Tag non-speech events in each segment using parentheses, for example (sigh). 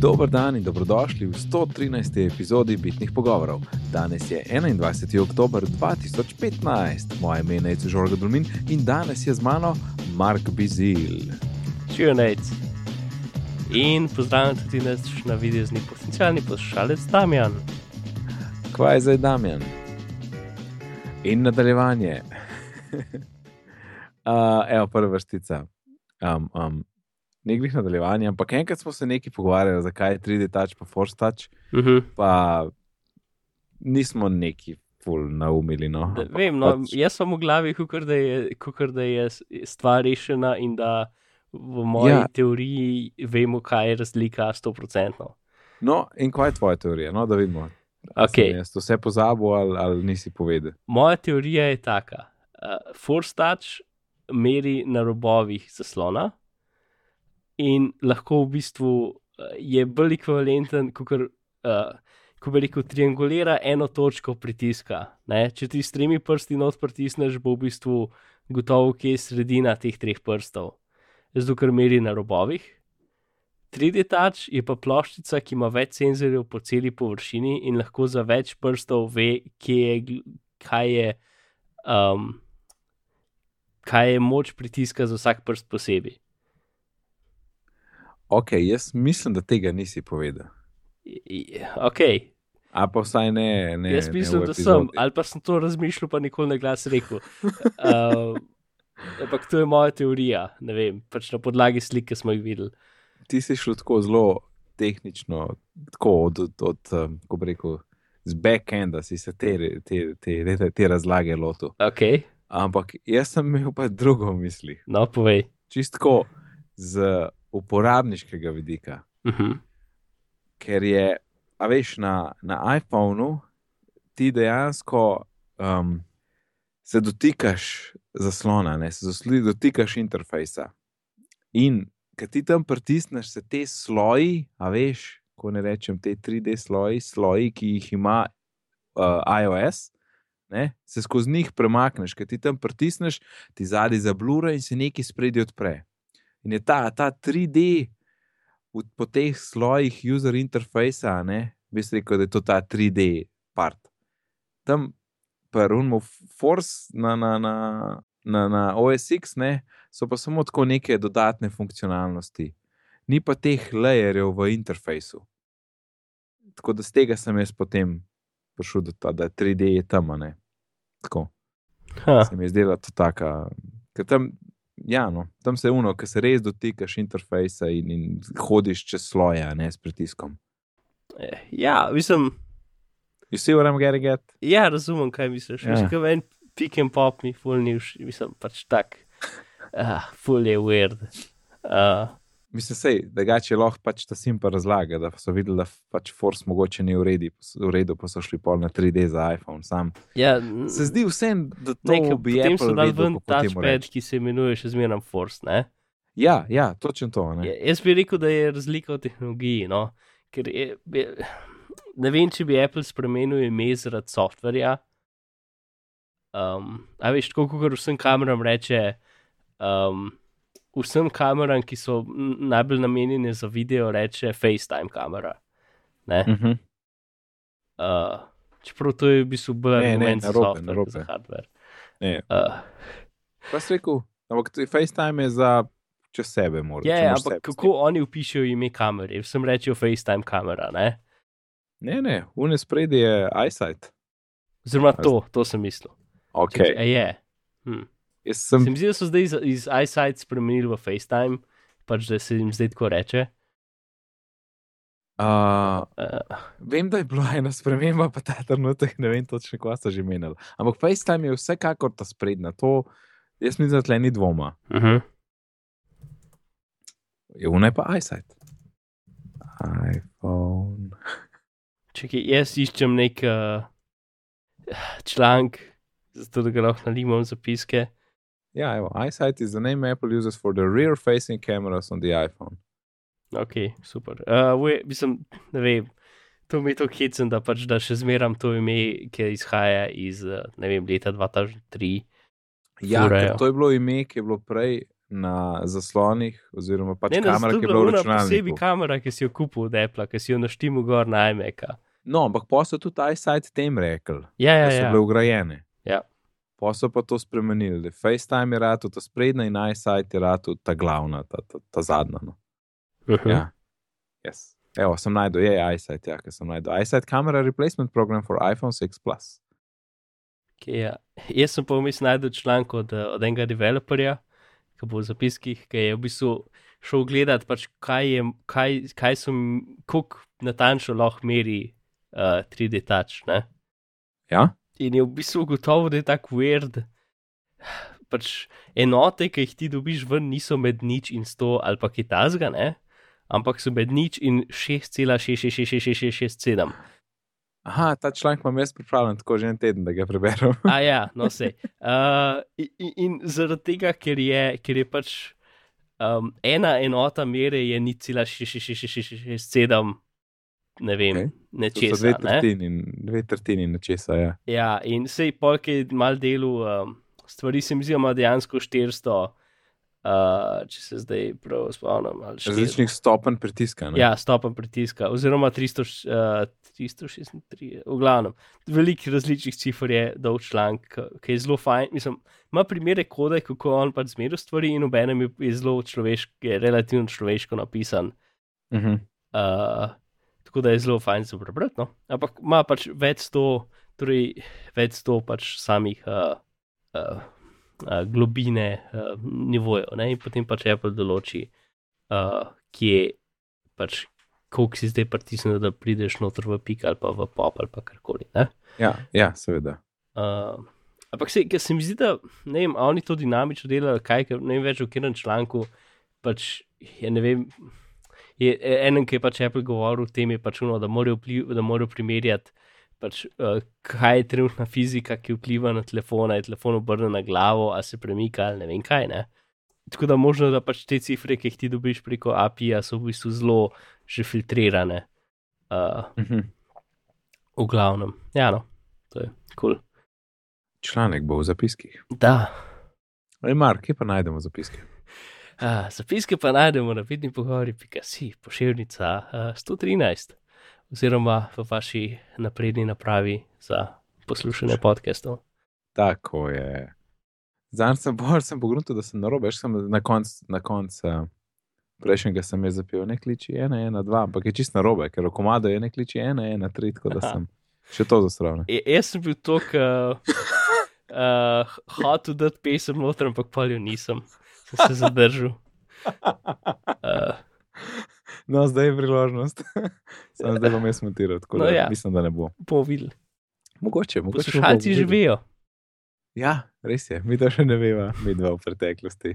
Dober dan in dobrodošli v 113. epizodi Bitnih pogovorov. Danes je 21. oktober 2015, moje ime je Žorga Dulmin in danes je z mano Mark Bizil. Živijo nec. In pozdravljam tudi nas na videozni potencijalni poslušalec Damjan. Kvaj je zdaj Damjan? In nadaljevanje. (laughs) uh, evo, prva vrstica. Um, um, ne glih nadaljevanje, ampak enkrat smo se nekaj pogovarjali, zakaj je 3D touch pa Force touch, Uh -huh. pa nismo neki ful naumili. No. Da, vem, no, pač- jaz sem v glavi, kukor da, je, kukor da je stvar rešena in da v moji Ja. teoriji vemo, kaj je razlika 100%. No, in kaj je tvoja teorija? No, da vidimo. Sem Jaz to vse pozabil ali, ali nisi povedal. Moja teorija je taka: uh, Force touch meri na robovih zaslona in lahko v bistvu uh, je bolj ekvivalenten, kot uh, ko bi rekel, triangulira eno točko pritiska. Ne? Če ti s tremi prsti not pritisneš, bo v bistvu gotovo, kje je sredina teh treh prstov, zato ker meri na robovih. 3D touch je pa ploščica, ki ima več senzorjev po celi površini in lahko za več prstov ve, kje je, kaj je, um, kaj je moč pritiska za vsak prst posebej. Ok, jaz mislim, da tega nisi povedal. Ok, A pa vsaj ne. ne jaz ne mislim, v da sem, ali pa sem to razmišljal, pa nikoli na glas rekel. Uh, ampak to je moja teorija, ne vem, pač na podlagi slik, ki smo jih videli. Ti si šel tako zelo tehnično, tako od, od, od um, kako bi rekel, z backenda si se te, te, te, te, te razlage lotil. Ok, Ampak jaz sem imel pa drugo v mislih. no, povej. Čistko z uporabniškega vidika. Uh -huh. ker je, a veš, na, na iPhonu ti dejansko um, se dotikaš zaslona, ne, se zasli, dotikaš interfejsa. In ker ti tam pritisneš, se te sloji, a veš, ko ne rečem, te 3D sloji, sloji, ki jih ima uh, iOS. Ne, se skozi njih premakneš, ker ti tam pritisneš, ti zadnji zablura in se nekaj spredi odpre. In je ta, ta 3D v, po teh slojih user interfejsa, ne, bi se rekel, da je to ta 3D part. Tam prvo, Force na, na, na, na, na OS X, ne, so pa samo tako neke dodatne funkcionalnosti, ni pa teh layerjev v interfejsu. Tako da z tega sem jaz potem prišel do tega, da 3D je tam, ne. Tako Ha, se mi je zdela to taka. Ker tam, ja, no, tam se uno, ki se res dotikaš interfejsa in, in hodiš čez sloje, ne s pritiskom. eh, ja, mislim, You see what I'm getting at? ja, razumem, kaj misliš. Ja. Mislim, en pick and pop mi ful ni všeč, mislim pač tak. Uh, ful je weird. Uh, Mislim, sej, drugače je lahko pač ta simpa razlaga, da so videli, da pač Force mogoče ni v redu, v redu, pa so šli pol na 3D za iPhone. Sam. ja, Se zdi vsem, da to Nekaj, bi potem Apple so dali vedel, ven touchpad, ki se imenuje še zmeraj Force. Ne? Ja, ja, točno to. Ne? Ja, jaz bi rekel, da je razlika v tehnologiji. No? Ker je, je, ne vem, če bi Apple spremenil ime zaradi softverja. Um, a veš, tako kot vsem kameram reče, um, vsem kameram, ki so najbolj namenjene za video, reče FaceTime kamera. Ne? Uh -huh. Uh, čeprav to je v bistvu bolj argument za narobe, software, za hardware. Ne. Uh, Pa si rekel, ampak FaceTime je za čez sebe, moraš. Je, ja, ampak kako oni upišajo ime kamere? Vsem rečejo FaceTime kamera, ne? Ne, ne, unes spredi je iSight. Oziroma to, to sem mislil. Okay. A je. Hm. Jaz sem Se mi zdi, da so zdaj iz, iz iSight spremenili v FaceTime, pač da se jim zdaj tako reče. Uh, Uh, vem, da je bila ena sprememba, pa ta trenutek ne vem točno, kaj so že menili. Ampak FaceTime je vsekakor ta sprednja. To, jaz mislim, da tle ni dvoma. uh -huh. Je unaj pa iSight. iPhone. Čekaj, jaz iščem nek uh, članek, zato da ga lahko nalimam zapiske. Ja, evo, iSight is the name Apple uses for the rear facing cameras on the iPhone. Ok, super. Uh, we, mislim, ne vem, to mi je to hecen, da pač da še zmeram to ime, ki izhaja iz, uh, ne vem, leta 2003. Ja, ker to je bilo ime, ki je bilo prej na zaslonih, oziroma pač Ne, ne, kamera, to ki je je bila v bila ona posebej računalniku. kamera, ki si jo kupil od Apple, ki si jo naštimo gor na iMac. No, ampak pa so tudi iSight tem rekli, Ja, ja, da so ja. bile ugrajene. Ja. Pa so pa to spremenili, da FaceTime je rado, ta sprednja in iSight je rado, ta glavna, ta, ta, ta zadnja. No. Uh -huh. Ja. Yes. Evo, sem najdel, je iSight, ja, ker sem najdel. iSight Camera Replacement Program for iPhone 6 Plus. Okay, ja. Jaz sem pa vmes najdel članek od, od enega developerja, ki bo v zapiskih, ki je v bistvu šel gledat, pač kaj, je, kaj, kaj so, kako natančno lahko meri uh, 3D touch. Ne? Ja? In je v bistvu ugotovil, da je tako weird. Pač enote, ki jih ti dobiš ven, niso med nič in 100 ali pa kitazga, ne? ampak so med nič in 6,66667. Aha, ta članek imam jaz pripravljen tako že en teden, da ga preberem. A ja, no se. Uh, in, in zaradi tega, ker je, ker je pač um, ena enota mere je ni cela 6,667, ne vem, okay. To so nečesa. dve Ne? tretjini, dve tretjini nečesa. Ja. Ja, in sej polk je mal delu, um, stvari se mi zdijo dejansko 400, uh, če se zdaj prav spomnim. ali 400. Različnih stopenj pritiska. Ne? Ja, stopen pritiska, oziroma 300, uh, 336, v glavnem. Veliko različnih cifr je dol članek, ki- je zelo fajn. Mislim, ima primere kode, kako on pač zmerja stvari in obenem je- je zelo človeško, je relativno človeško napisan. Uh -huh. Uh, tako da je zelo fajn za prebrati. No? Ampak ima pač več sto, torej več sto pač samih uh, uh, uh, globine, uh, nivojev. Ne? In potem pač Apple določi, uh, kje pač. Koliko si zdaj pritisnil, da prideš noter v pik ali pa v pop ali pa karkoli. Ne? ja, ja, seveda. Uh, ampak se, se mi zdi, da ne vem, oni to dinamično delajo, kaj, ne vem več v katerem članku. Pač, je, ne vem, je enem, ki je pač Apple govoril o tem, je pač uno, da morajo, vpliv, da morajo primerjati, pač, uh, kaj je trenutna fizika, ki vpliva na telefon, je telefon obrnjen na glavo, ali se premika, ali ne vem kaj. Ne? Tako da možno, da pač te cifre, ki jih ti dobiš preko API-ja, so v bistvu zelo že filtrirane. Uh, Uh -huh. v glavnem, ja, no, to je kul. Cool. Članek bo v zapiskih. Da. Ej, Mark, kje pa najdemo zapiske? Uh, zapiske pa najdemo na vidni pogovori.si, pošiljnica uh, 113, oziroma v vaši napredni napravi za poslušanje podcastov. Tako je. Zdaj sem bolj sem pogrunil, da sem narobe, še sem na koncu na konc, prejšnjega sem je zapil, ne kliči 1, 1, 2, ampak je čist narobe, ker v komado je ne kliči 1, 1, 3, tako da sem še to zasravnal. E, jaz sem bil tok uh, (laughs) uh, hotel dati pesem noter, ampak pa jo nisem, sem se zadržal. Uh, (laughs) No, zdaj je priložnost. (laughs) Sem zdaj bom jaz montiral, tako No, da ja. mislim, da ne bo. bomo videli. Mogoče, mogoče. bo Poslušalci že vejo. Ja, res je, mi to še ne vemo, mi dva v preteklosti.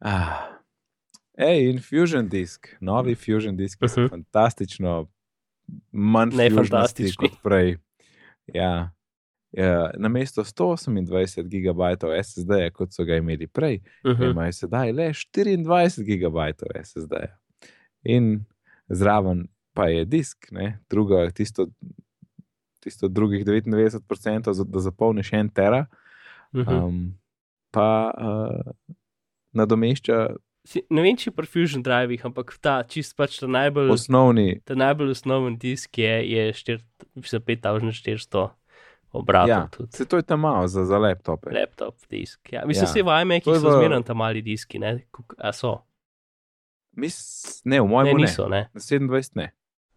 Ah. Ej, Infusion disk, novi Fusion disk, so Mhm. fantastično, manj Ne fantastični. kot prej. Ja. Ja, na mesto 128 GB SSD, kot so ga imeli prej, Uh -huh. imajo sedaj le 24 GB SSD. In zraven pa je disk, ne, druga, tisto, tisto drugih 99%, za- da zapolniš en tera, Uh -huh. um, pa uh, nadomešča ne vem, če pri Fusion Drivih, ampak ta čist pač ta najbolj, osnovni. ta najbolj osnoven disk je, je 4, mislim, 5400 obratov. Ja, tudi. se to je tam malo za, za laptope. Laptop disk. Ja. Mislim, Ja. se v iMac To je so v- zmeraj tam mali diski, ne? A so? Mis, ne, v mojem Ne, ne, niso, ne. na 27 ne.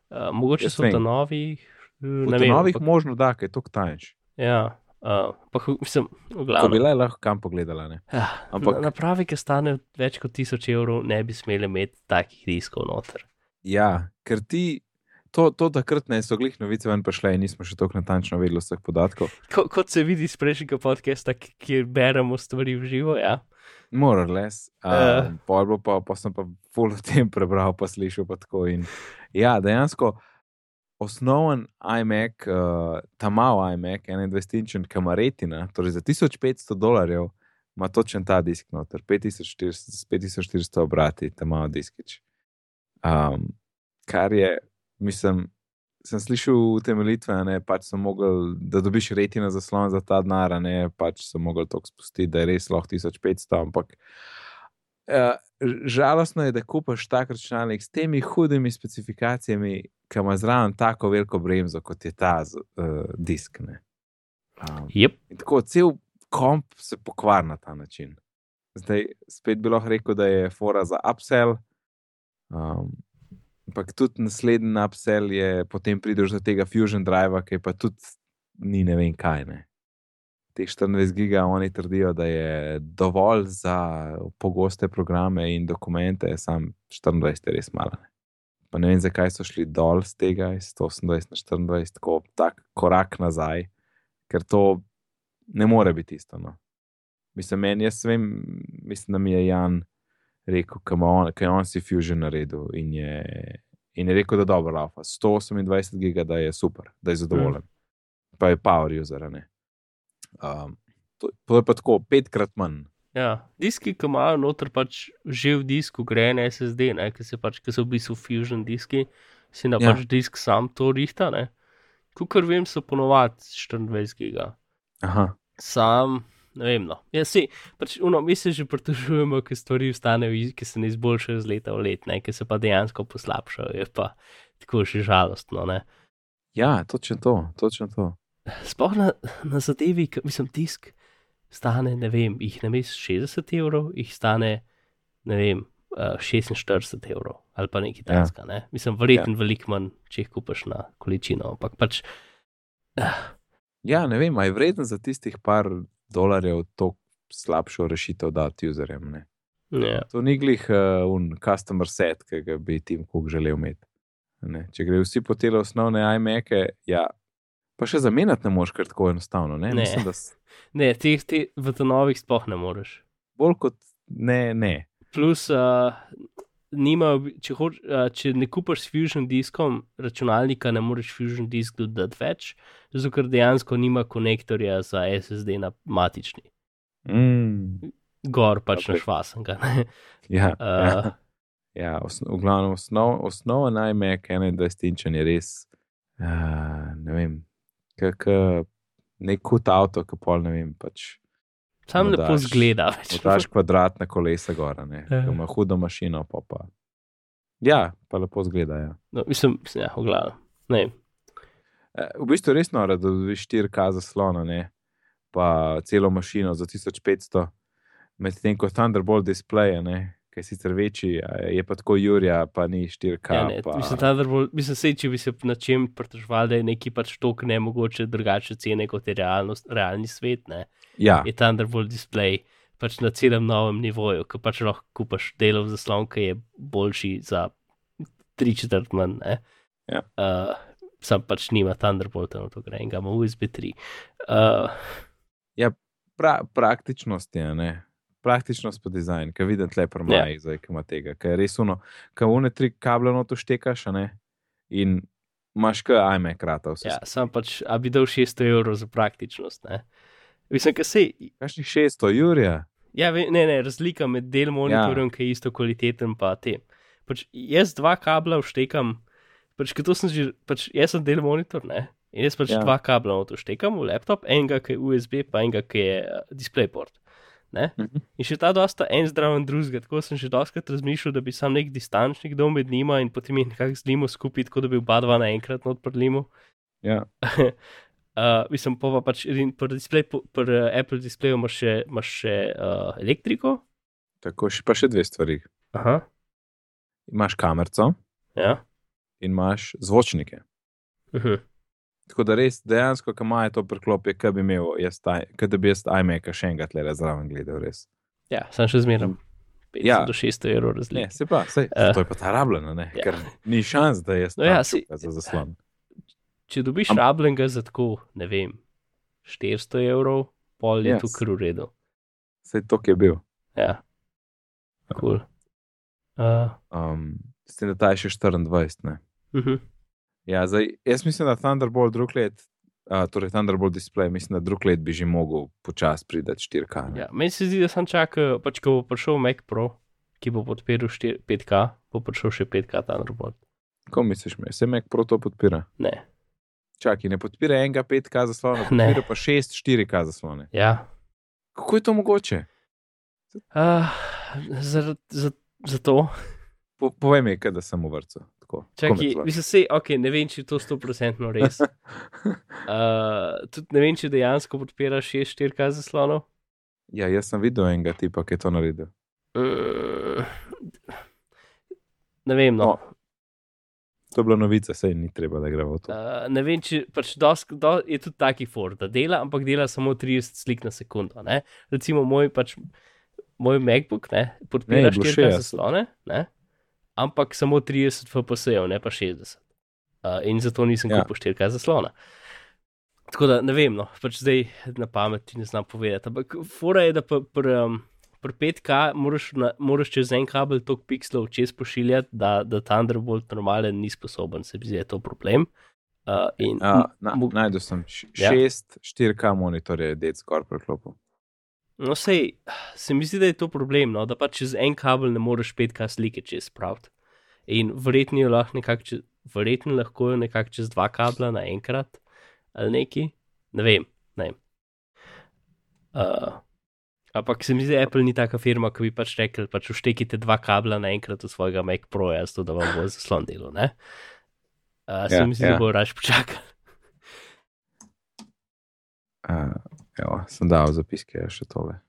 Uh, mogoče Jaz so vem. ta novi, V ne vem. novih ampak- možno da, ker je to tanjš. Ja, uh, pa mislim, v Ko bi le lahko kam pogledala. Ne? Ja, ampak- na- Naprave, ki stanejo več kot 1000 evrov, ne bi smeli imeti takih diskov noter. Ja, ker ti. To, to takrat ne so glih novice ven prišle in nismo še tako natančno vedeli vseh podatkov. Ko, kot se vidi iz prejšnjega podcasta, kjer beremo stvari v živo. Ja. More or less. Ja. Um, pol pa, pa sem pa full (laughs) o tem prebral, pa slišal. Pa tako in, ja, dejansko osnoven iMac, uh, ta mal iMac, 21-inčen kamaretina, torej za 1500 dolarjev, ima točen ta disk noter, 5400, s 5400 obrati, ta mal diskič. Um, kar je, mislim, sem slišal utemeljitve, ne, pač sem mogel, da dobiš retina zaslon za ta denar, ne pač sem mogel to spustiti, da je res lahko 1500, ampak uh, žalostno je, da kupaš tak računalnik s temi hudimi specifikacijami, ki ima zraven tako veliko bremzo, kot je ta uh, disk. Um, yep. tako cel komp se pokvari na ta način. Zdaj, spet bi lahko rekel, da je fora za upsell. Um, ampak tudi naslednji upsell je, potem prideš do tega Fusion Drive, ki pa tudi ni ne vem kaj. Ne. Teh 24 giga oni trdijo, da je dovolj za pogoste programe in dokumente, sam 24 je res malo. Ne. Pa ne vem, zakaj so šli dol z tega, iz 128 na 24, tako tak korak nazaj, ker to ne more biti isto. No. Mislim, meni, jaz vem, mislim, da mi je Jan rekel, da je on si Fusion naredil in je, in je rekel, da dobro, Alfa. 128 giga, da je super, da je zadovoljen. Mm. Pa je Power user. Um, to, to je pa tako petkrat manj. Ja, diski, ki imajo noter pač že v disku, gre en SSD, ki, pač, ki so v bistvu Fusion diski, si na ja. pač disk sam to rihta. Kukor vem, so ponovadi 24 giga. Aha. Sam ne vem. No. Ja, si, pač, uno, mi se že pritožujemo, ker stvari vstanejo, ki se ne izboljšajo z leta v let, ki se pa dejansko poslabšajo. Je pa tako še žalostno. Ne. Ja, točno to, točno to. Sploh na, na zadevi, ki mislim, tisk stane, ne vem, jih na mestu 60 evrov, jih stane, ne vem. Uh, 46 evrov ali pa nekaj takega. Ja. Ne? Mislim, verjetno ja. veliko manj, če jih kupaš na količino. Ampak pač. Uh. Ja, ne vem, aj vreden za tistih par dolarjev to slabšo rešitev dati userjem. Yeah. Ja. To ni glih uh, un customer set, ki ga bi tim kuk želel imeti. Ne? Če gre vsi po tele osnovne iMake, ja, pa še zamenjati ne moreš kar tako enostavno. Ne, ne. Mislim, da s... (laughs) ne te, te v te novih sploh ne moreš. Bolj kot ne, ne. Plus, uh, nima, če, hoč, če ne kupaš s Fusion diskom računalnika, ne moreš Fusion disk dodati več, zato ker dejansko nima konektorja za SSD na matični. Mm. Gor pač okay. na švasen. ja, uh, ja. ja osno, v glavnem osnov, osnova najmek 21 inčen je res, uh, ne vem, kak nek kut avto, ki pol ne vem pač. Sam lepo zgleda. Daš kvadratne kolesa gor, ne. Ja. Ima hudo mašino, pa pa. Ja, pa lepo zgleda. Ja. No, mislim, ja, v glavu. Ne. E, v bistvu res nora, da dobiš 4K zaslona, ne. Pa celo mašino za 1500, medtem ko Thunderbolt display, ne ki je sicer večji, je pa tako Jurija, pa ni 4K. Ja, ne, pa... Mislim, bi se sej, če bi se na čem pritožval, da je neki pač tok ne mogoče drugače cene kot je realnost, realni svet. Ne. Ja. Je Thunderbolt display pač na celem novem nivoju, ki pač lahko kupaš delov zaslon, ki je boljši za tri četrt manj. Ja. Uh, sam pač nima Thunderbolta, no to gre in ga ima USB 3. Uh, ja, pra, praktičnost je, ne praktično spod dizajn, ki vidim tle pri ja. zdaj, ki ima tega, ki je res uno, ki une tri kable noto štekaš, ne? In imaš kaj, ajme, krata vse. Ja, sam pač, a bi dal 600 evrov za praktičnost, ne? Mislim, kaj se. Kašni 600, Jurija? Ja, ne, ne, razlika med del monitorjem, ja. ki je isto kvaliteten, pa te. Pač jaz dva kabla vštekam, pač, to sem že, pač jaz sem del monitor, ne? In jaz pač ja. dva kabla noto štekam v laptop, enega, ki je USB, pa enega, ki je uh, DisplayPort. Ne? Mhm. In še ta dosta en zdraven drugega. Tako sem že doskrat razmišljal, da bi sam nek distančnik dol med njima in potem jih nekako zlimo skupaj, tako da bi oba dva naenkrat odprlimo. Ja. uh, (laughs) mislim, pa, pa pač pri, display, pri uh, Apple displeju imaš še, imaš še uh, elektriko. Tako še pa še dve stvari. Aha. Imaš kamerco. Ja. In imaš zvočnike. Uh mhm. -huh. Tako da res dejansko, ko imaš to preklopje, kaj bi imel, kaj bi jaz iMac še enkrat le zraven gledal. Res. Ja, sem še zmeren. Ja, do 600 evrov razlike. Se pa, sej, uh, to je pa ta rabljena, ja. ker ni šans, da je to ja, si, za zaslon. Če dobiš Am, rabljenega za tako, ne vem, 400 evrov, pol je yes. tu kar v redu. Sej to, ki je bil. Ja, kul. Cool. Uh, um, s tem, da ta je še 24, ne. Uh mhm. -huh. Ja, zdaj, jaz mislim, da Thunderbolt drug let, uh, torej Thunderbolt display, mislim, da drug let bi že mogel počasi priti 4K. Ja, meni se zdi, da sem čakal, pač ko bo prišel Mac Pro, ki bo podpiral 5K, bo prišel še 5K Thunderbolt. Ko misliš, me? se Mac Pro to podpira? Ne. Čakaj, ne podpira enega 5K zaslona, (laughs) ne. podpira pa 6 4K zaslone. Ja. Kako je to mogoče? Uh, Zato. Za, za to. Po, povej mi, kaj da sem v vrtu. Tako, Čakaj, mislim, se, okay, ne vem, če je to 100% res. (laughs) Uh, tudi ne vem, če dejansko podpiraš 6-4K zaslonov. Ja, jaz sem videl enega tipa, ki je to naredil. Uh, ne vem, no. No. To je bila novica, sej ni treba, da gremo v to. Uh, ne vem, če pač dos, do, je tudi taki for, da dela, ampak dela samo 30 slik na sekundo. Ne? Recimo moj, pač, moj MacBook ne, podpira Ne, je bilo 4K 60. zaslone, ne? Ampak samo 30 FPS-jev, ne pa 60. Uh, in zato nisem Ja. kupil 4K zaslona. Tako da ne vem, no, pač zdaj na pamet ti ne znam povedati. Ampak fora je, da pri pr, um, pr 5K moraš, na, moraš čez en kabel toliko pikslov čez pošiljati, da, da Thunderbolt normalen ni sposoben, se mi zdi, da je to problem. Uh, in, Uh, na, najdel sem š- Ja. šest 4K monitorje, dec skoraj preklopil. No, sej, se mi zdi, da je to problem, no, da pa čez en kabel ne moreš 5K slike čez spraviti. In verjetno je lahko nekako, čez, verjetno lahko je nekako čez dva kabla naenkrat ali neki, ne vem. Ne vem. Uh, ampak se mi zdi, da Apple ni taka firma, ki bi pač rekel, pač uštekite dva kabla naenkrat v svojega Mac Proja, zato da vam bo zaslon delo. Uh, se Ja, mi zdi, ja. da bo raž počakal. Uh, evo, sem dal zapiske, še tole.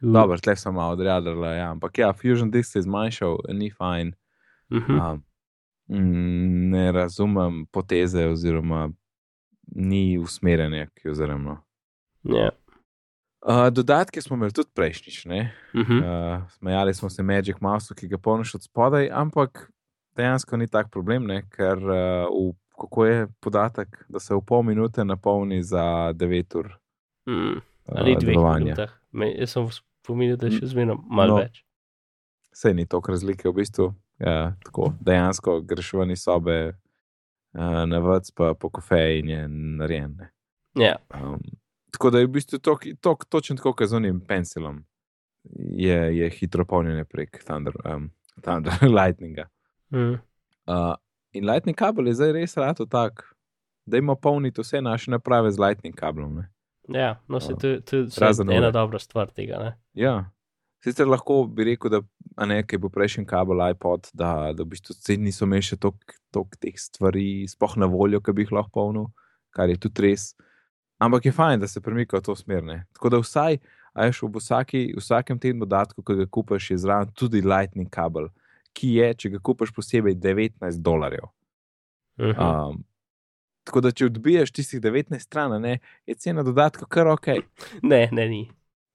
Dobro, tle sem malo odreagal, ja, ampak ja, Fusion Disk se je zmanjšal, ni fajn. Uh -huh. Um, ne razumem poteze, oziroma ni usmerjanja k userjem. No. ja. Uh, dodatke smo imeli tudi prejšnjič, ne? uh -huh. Uh, smejali smo se Magic Mouse, ki ga polniš od spodaj, ampak dejansko ni tak problem, ne? ker uh, v, kako je podatek, da se v pol minute napolni za 9 ur mm. uh, ali dveh delovanja. minutah. Me, jaz sem spominjal, da je še zmeraj malo No. več. Sej ni toliko razlike v bistvu. Ja, tako, dejansko greš ven iz sobe, uh, na vrc pa po kofeji in je narejen. ne. Ja, Um, tako da je v bistvu tok, tok, točno tako, kot z unim pensilom, je, je hitro polnjenje prek Thunder, um, Thunder (laughs) Lightninga. mm. Uh, in Lightning kabel je zdaj res rado tak, da ima polniti vse naše naprave z Lightning kablom. Ne? Ja no, se, to, je- to je vsaj Razen ena dobra stvar tega. Ne? Ja. Sicer lahko bi rekel, da a ne, ker bo prejšnji kabel iPod, da, da v bistvu vsi niso imeli še toliko teh stvari, sploh na voljo, ki bi jih lahko polnil, kar je tudi res. Ampak je fajn, da se premika v to smer. Ne? Tako da vsaj, a veš, v vsaki, vsakem tem dodatku, ki ga kupaš, je zraven tudi Lightning kabel, ki je, če ga kupaš posebej, 19 dolarjev. Uh -huh. Um, tako da, če odbiješ tistih 19 stran, a ne, je cena dodatka kar ok. Ne, ne, ni.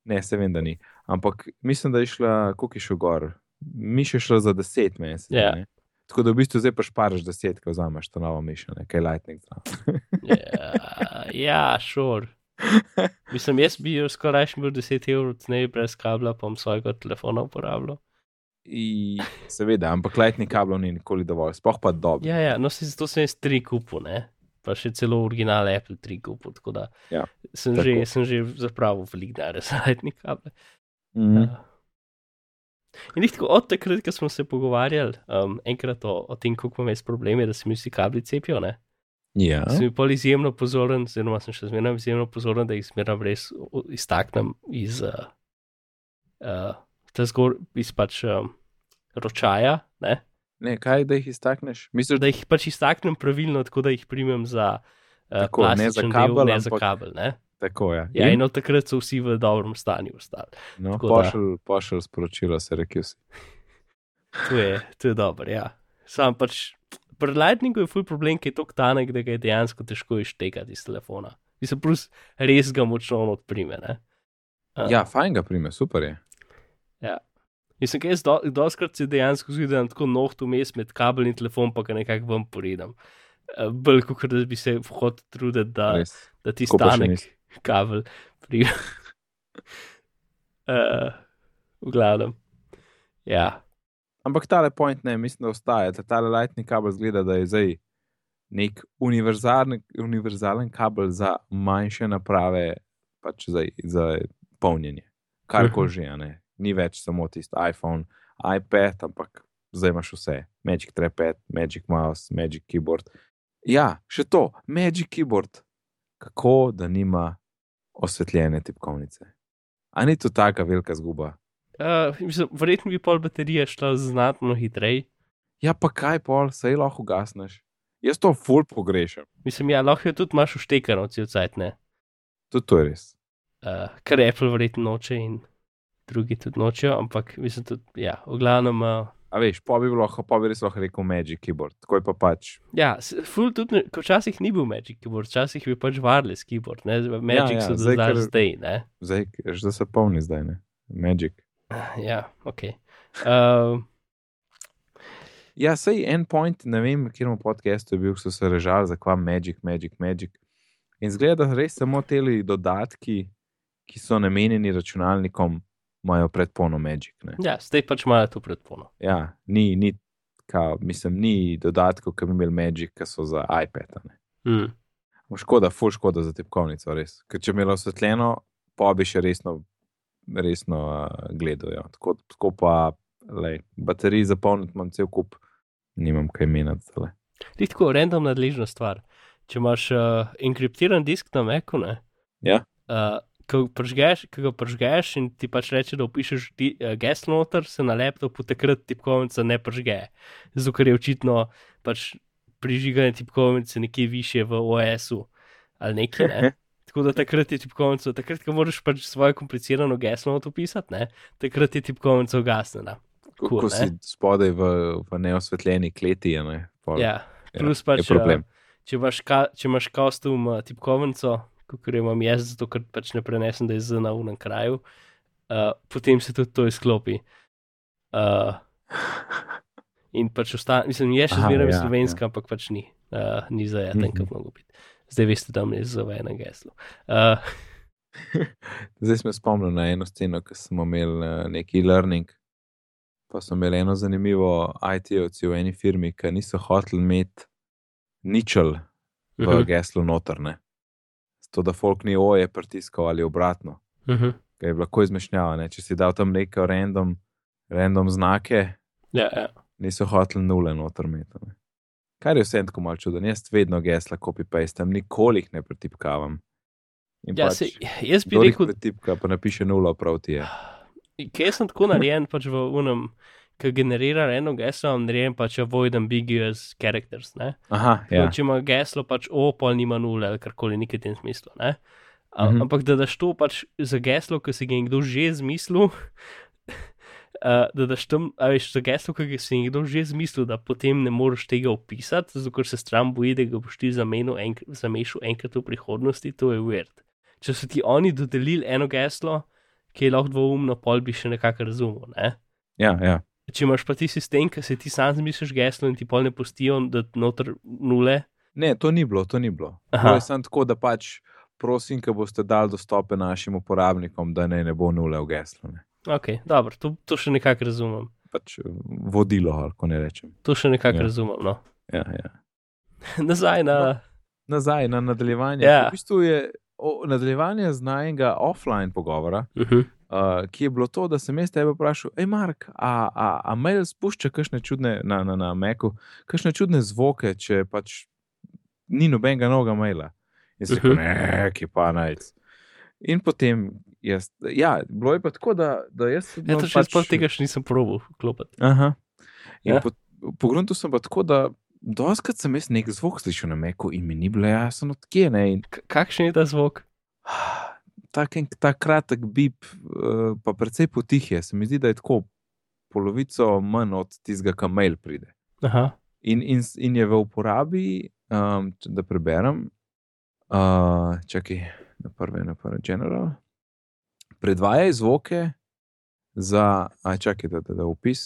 Ne, se vem, da ni. Ampak mislim, da je šla, koliko je šel gor. Mi še šlo za 10 mesecev. Ja. ne. Tako da v bistvu zdaj pa šparaš 10, ko vzameš to novo mišljenje, kaj je Lightning. zraven. Ja, ja šor. (laughs) Mislim, jaz bi jo skoraj še bil 10 evrov ceneje brez kabla, pa bom svojega telefona uporabljal. I, seveda, ampak Lightning kablov ni nikoli dovolj, sploh pa dobro. Ja, ja, no, se zato sem jaz tri kupil, ne. Pa še celo original Apple 3 kupil, tako da Ja, sem, tako. že, sem že zapravil veliko denarja za Lightning kable. Mm. Ja. In tako od takrat, ko smo se pogovarjali, um, enkrat o, o tem, kako imam jaz probleme, da se mi vsi kabli cepijo, ne, Ja, sem pol izjemno pozoren, oziroma sem še zmeraj izjemno pozoren, da jih zmeraj res iztaknem iz, uh, uh, ta zgor, iz pač um, ročaja, ne, ne, kaj da jih iztakneš? Misliš, da jih pač iztaknem pravilno, tako da jih primem za. Uh, Tako, ne za kabel, ne za ampak- kabel. Ne? tako je. Ja, in od takrat so vsi v dobrem stanju ostali. no, tako da- pošel, pošel sporočilo, se rekel si. To je, to je dobro, ja. Sam pač pri Lightningu je full problem, ki je tako tanek, da ga je dejansko težko iztekati iz telefona. Mislim, plus res ga močno odprime. Ne? Uh, Ja, fajn ga prime, super je. Mislim, da jaz do, doskrat se dejansko imam tako noht vmes med kabel in telefon, pa ga nekako ven poredam. Uh, Bolj kot da bi se vhod trudil, da, Res. da ti še stanek kabel pride. uh, v glavnem. Ja, Ampak tale point ne, mislim, da ostaja. Tale Lightning kabel zgleda, da je zdaj nek univerzalen, univerzalen kabel za manjše naprave, pač za, za polnjenje. Kar koli že, a ne. Ni več samo tisti iPhone, iPad, ampak zdaj imaš vse. Magic Trackpad, Magic Mouse, Magic Keyboard. Ja, še to, Magic Keyboard. Kako da nima osvetljene tipkovnice? A ni to taka velika zguba? Uh, mislim, verjetno bi pol baterije šla znatno hitreje. Ja, pa kaj pol, sej lahko ugasneš. Jaz to ful pogrešam. Mislim, ja, lahko jo tudi imaš uštekano, cel cajt ne. Tudi to je res. Uh, kar Apple verjetno noče in drugi tudi nočejo, ampak mislim, tudi, ja, v glavnem. Uh, A veš, pa bi, lahko, pa bi res lahko rekel Magic Keyboard, tako je pa pač. Ja, s- ful tudi, ko včasih ni bil Magic Keyboard, včasih je bil pač wireless keyboard, ne, Magic ja, so zdaj, zdaj, zdaj, ne. Zdaj, že da se polni zdaj, ne. Magic. Ja, ok. Uh, Ja, sej en point, ne vem, kjer mu podcastu je bil, so se režali, zakaj Magic, Magic, Magic. In zgleda, da res samo te dodatki, ki so namenjeni računalnikom, imajo predpono Magic. Ne. ja, zdaj pač imajo to predpono. Ja, ni, ni, ka, mislim, ni dodatkov, ki bi imeli Magic, ki so za iPad. Mm. Škoda, ful škoda za tipkovnico, res. Ker če bi imelo osvetljeno, pa bi še resno, resno uh, gledal. Ja. Tako, tako pa, lej, baterij zapolniti imam cel kup, nimam kaj meniti. Ti tako random nadležna stvar. Če imaš uh, enkriptiran disk na Macu, ne, Ja. uh, ko, pržgeš, ko ga pržgeš in ti pač reče, da upišeš uh, geslo noter, se na laptopu takrat tipkovnica ne pržge. Zato ker je očitno pač prižiganje tipkovnice nekje više v OS-u ali nekaj. Ne? (laughs) Tako da takrat je tipkovnica, takrat, ko moraš pač svoje komplicirano geslo noter upisati, ne? takrat je tipkovnica ugasnjena. Ko, Cool, ko ne? si spodaj v, v neosvetljeni kleti, je, ne, pol, Ja, ja, plus je pač, problem. uh, če imaš, ka, če imaš kostum uh, tipkovnico, kot jo imam jaz, zato ker pač ne prenesem, da je z na unem kraju, uh, potem se tudi to izklopi. Uh, in pač ostane, mislim, je še zmeraj ja, slovenska, ja. ampak pač ni, uh, ni za jeden, Mhm. kot mogo biti. Zdaj veste, da mi je za eno geslo. Uh, (laughs) Zdaj sem se spomnil na eno sceno, ki smo imeli uh, neki e-learning. Pa smo imeli eno zanimivo IT-ovci v eni firmi, ki niso hoteli imeti ničel v Mhm. geslu notrne. To, da folk ni oje pritiskal ali obratno, uh -huh. ki je bilo lahko izmešnjava. Ne? Če si dal tam neke random, random znake, ja, ja. niso hoteli nule noter. Ne? Kar je vse tako malo čudno. Jaz vedno gesla copy-pastem, nikoli jih ne pretipkavam. In ja pač, se, jaz bi kdor jih rekel, pretipka, pa napiše nulo, prav ti je. Kaj sem tako narejen, pač v unem, ki generira eno geslo, narejen pač avoid ambiguous characters. Ne? Aha, Ja. Če ima geslo, pač o, pol nima nule ali karkoli, nekaj v tem smislu. Ne? A, Mhm. Ampak da daš to pač za geslo, ki si ga nekdo že zmislil. (laughs) Uh, da daš tam, a veš, za geslo, ki ga si nekdo že zmislil, da potem ne moreš tega opisati, zato ker se stran boji, da ga boš ti zamenil enk zamešal enkrat v prihodnosti, to je weird. Če so ti oni dodelili eno geslo, ki je lahko dvoumno, pol bi še nekako razumel. Ne? Ja, ja. Če imaš pa ti sistem, ki se ti sam zmisliš geslo in ti pol ne pustijo, da noter nule. Ne, to ni bilo, to ni bilo. Aha. Bilo je samo tako, da pač prosim, da boste dali dostope našim uporabnikom, da ne, ne bo nule v geslu. Ne. Ok, dobro, to, to še nekako razumem. Pač eh, vodilo, ali ko ne rečem. To še nekako Ja. razumem. No. Ja, ja. (laughs) Nazaj na. No. Nazaj na nadaljevanje. Ja. V bistvu je o, nadaljevanje znajnega offline pogovora, Uh -huh. Uh, ki je bilo to, da sem jaz tebe vprašal, hej, Mark, a, a, a mail spušča kakšne čudne na, na, na Meku, kakšne čudne zvoke, če pač ni nobenega novega maila. In se rekel, Mhm. ne, ki pa najc. In potem jaz, ja, bilo je pa tako, da, da jaz. Ja, to še pač... sploh tega še nisem probil klopiti. Aha. In Ja. po, po gruntu sem pa tako, da doskrat sem jaz nek zvok slišal na Meku in mi ni bilo jasno, odkje ne. In Kakšen je ta zvok? (sighs) tak, en- ta kratek bip, eh, pa precej potihje. Se mi zdi, da je tako polovico manj od tistega, kam mail pride. Aha. In, in, in je v uporabi, um, da preberem, uh, čakaj, na prve, na prve, general. Predvajaj zvoke za, aj čakaj, da, da, da upis.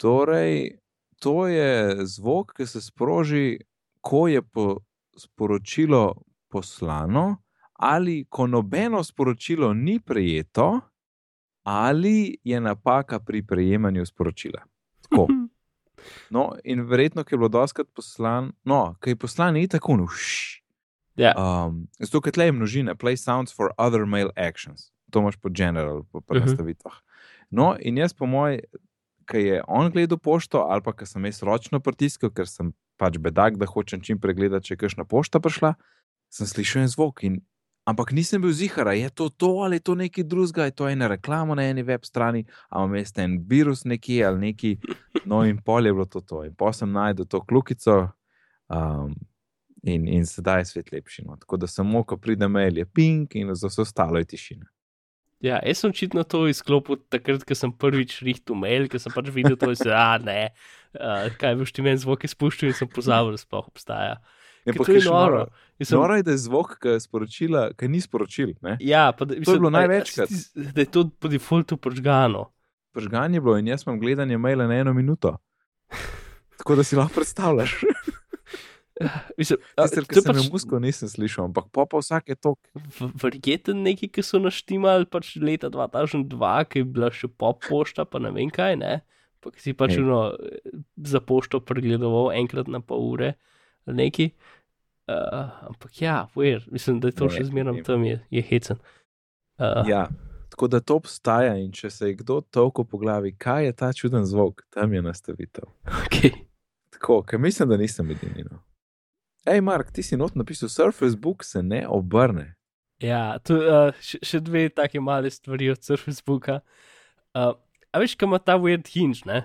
Torej, to je zvok, ki se sproži, ko je po, sporočilo poslano, ali ko nobeno sporočilo ni prejeto, ali je napaka pri prejemanju sporočila. Tako. (laughs) No, in verjetno, ker je bilo doskrat poslan, no, ker je poslan, ni tako nuš. Ja. Um, zato, ker tle je množina, play sounds for other mail actions. To imaš po general, po, po Mhm. nastavitvah. No, in jaz, po moj, ki je on gledal pošto, ali pa ker sem jaz ročno pritiskal, ker sem pač bedak, da hočem čim prej gledati, če je kakšna pošta prišla, sem slišal en zvok in ampak nisem bil zihar, je to to ali je to nekaj drugega, je to ena reklama na eni web strani, ali imam jaz en virus nekje ali neki. No, in pol je bilo to to. In pa sem najdel to klukico. Um, In, in sedaj je svet lepši. No. Tako da samo, ko pride mail, je ping, in za vse ostalo je tišina. Ja, jaz sem očitno to izklopil takrat, ko sem prvič rihtel mail, ker sem pač videl to, da se, a ne, uh, kaj boš ti meni zvok izpuščal in sem pozabil, da sploh obstaja. Je Ker pa to je noro. sem- Noro je, da je zvok, ki je sporočila, ki ni sporočil. Ne? Ja, pa, da, To je bilo največkrat. Da je to po defaultu požgano. Pržganje je bilo in jaz imam gledanje maila na eno minuto. (laughs) Tako da si lahko predstavljaš. (laughs) Mislim, Sicer, to sem pač jo musko nisem slišal, ampak pa pa vsak je to. v- verjeten neki, ki so naštimali pač leta 2002, ki je bila še pop pošta, pa ne vem kaj, ne. Pa ki si pač Hej. no, za pošto pregledoval enkrat na pol ure ali neki. Uh, ampak ja, ver, mislim, da je to Ne, še zmeraj tam, je, je hecen. Uh, Ja, tako da to obstaja in če se je kdo toliko po glavi, kaj je ta čuden zvok, tam je nastavitev. okay. Tako, ker mislim, da nisem edini. No. Hej, Mark, ti si not napisal, Surface Book se ne obrne. Ja, tu, uh, še, še dve take male stvari od Surfacebooka. Uh, a veš, kam ima ta weird hinge, ne?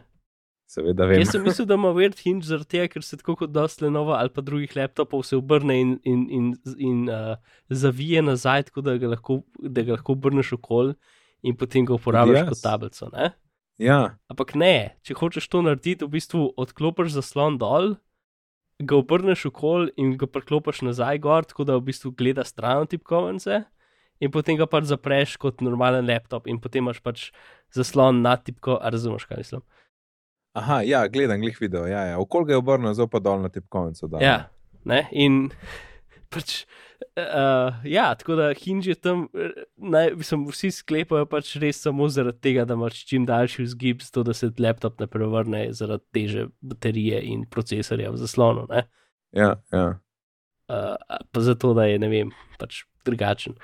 Seveda vem. Jaz sem mislil, da ima weird hinge zaradi tega, ker se tako kot dosti Lenovo ali pa drugih laptopov se obrne in, in, in, in uh, zavije nazaj, tako da ga lahko, da ga lahko obrneš okol in potem ga uporabljaš jaz. kot tablico. Ne? Ja, Ampak ne, če hočeš to narediti, v bistvu odklopiš zaslon dol, ga obrneš okol in ga priklopiš nazaj gor, tako da v bistvu gleda stran od tipkovnice. In potem ga pač zapreš kot normalen laptop, in potem imaš pač zaslon na tipko, a razumeš, kaj mislim. Aha, ja, gledam glih video. Ja, ja. Okol ga je obrnil, zelo pa dol na tipkovnico. da. Ja, ne, in (laughs) pač. Uh, ja, tako da Hinge je tam, eh, naj, mislim, vsi sklepajo pač res samo zaradi tega, da imaš čim daljši vzgib, zato da se laptop ne prevrne zaradi teže baterije in procesorja v zaslonu. Ne? ja, ja. Uh, pa zato, da je ne vem, pač drugačen.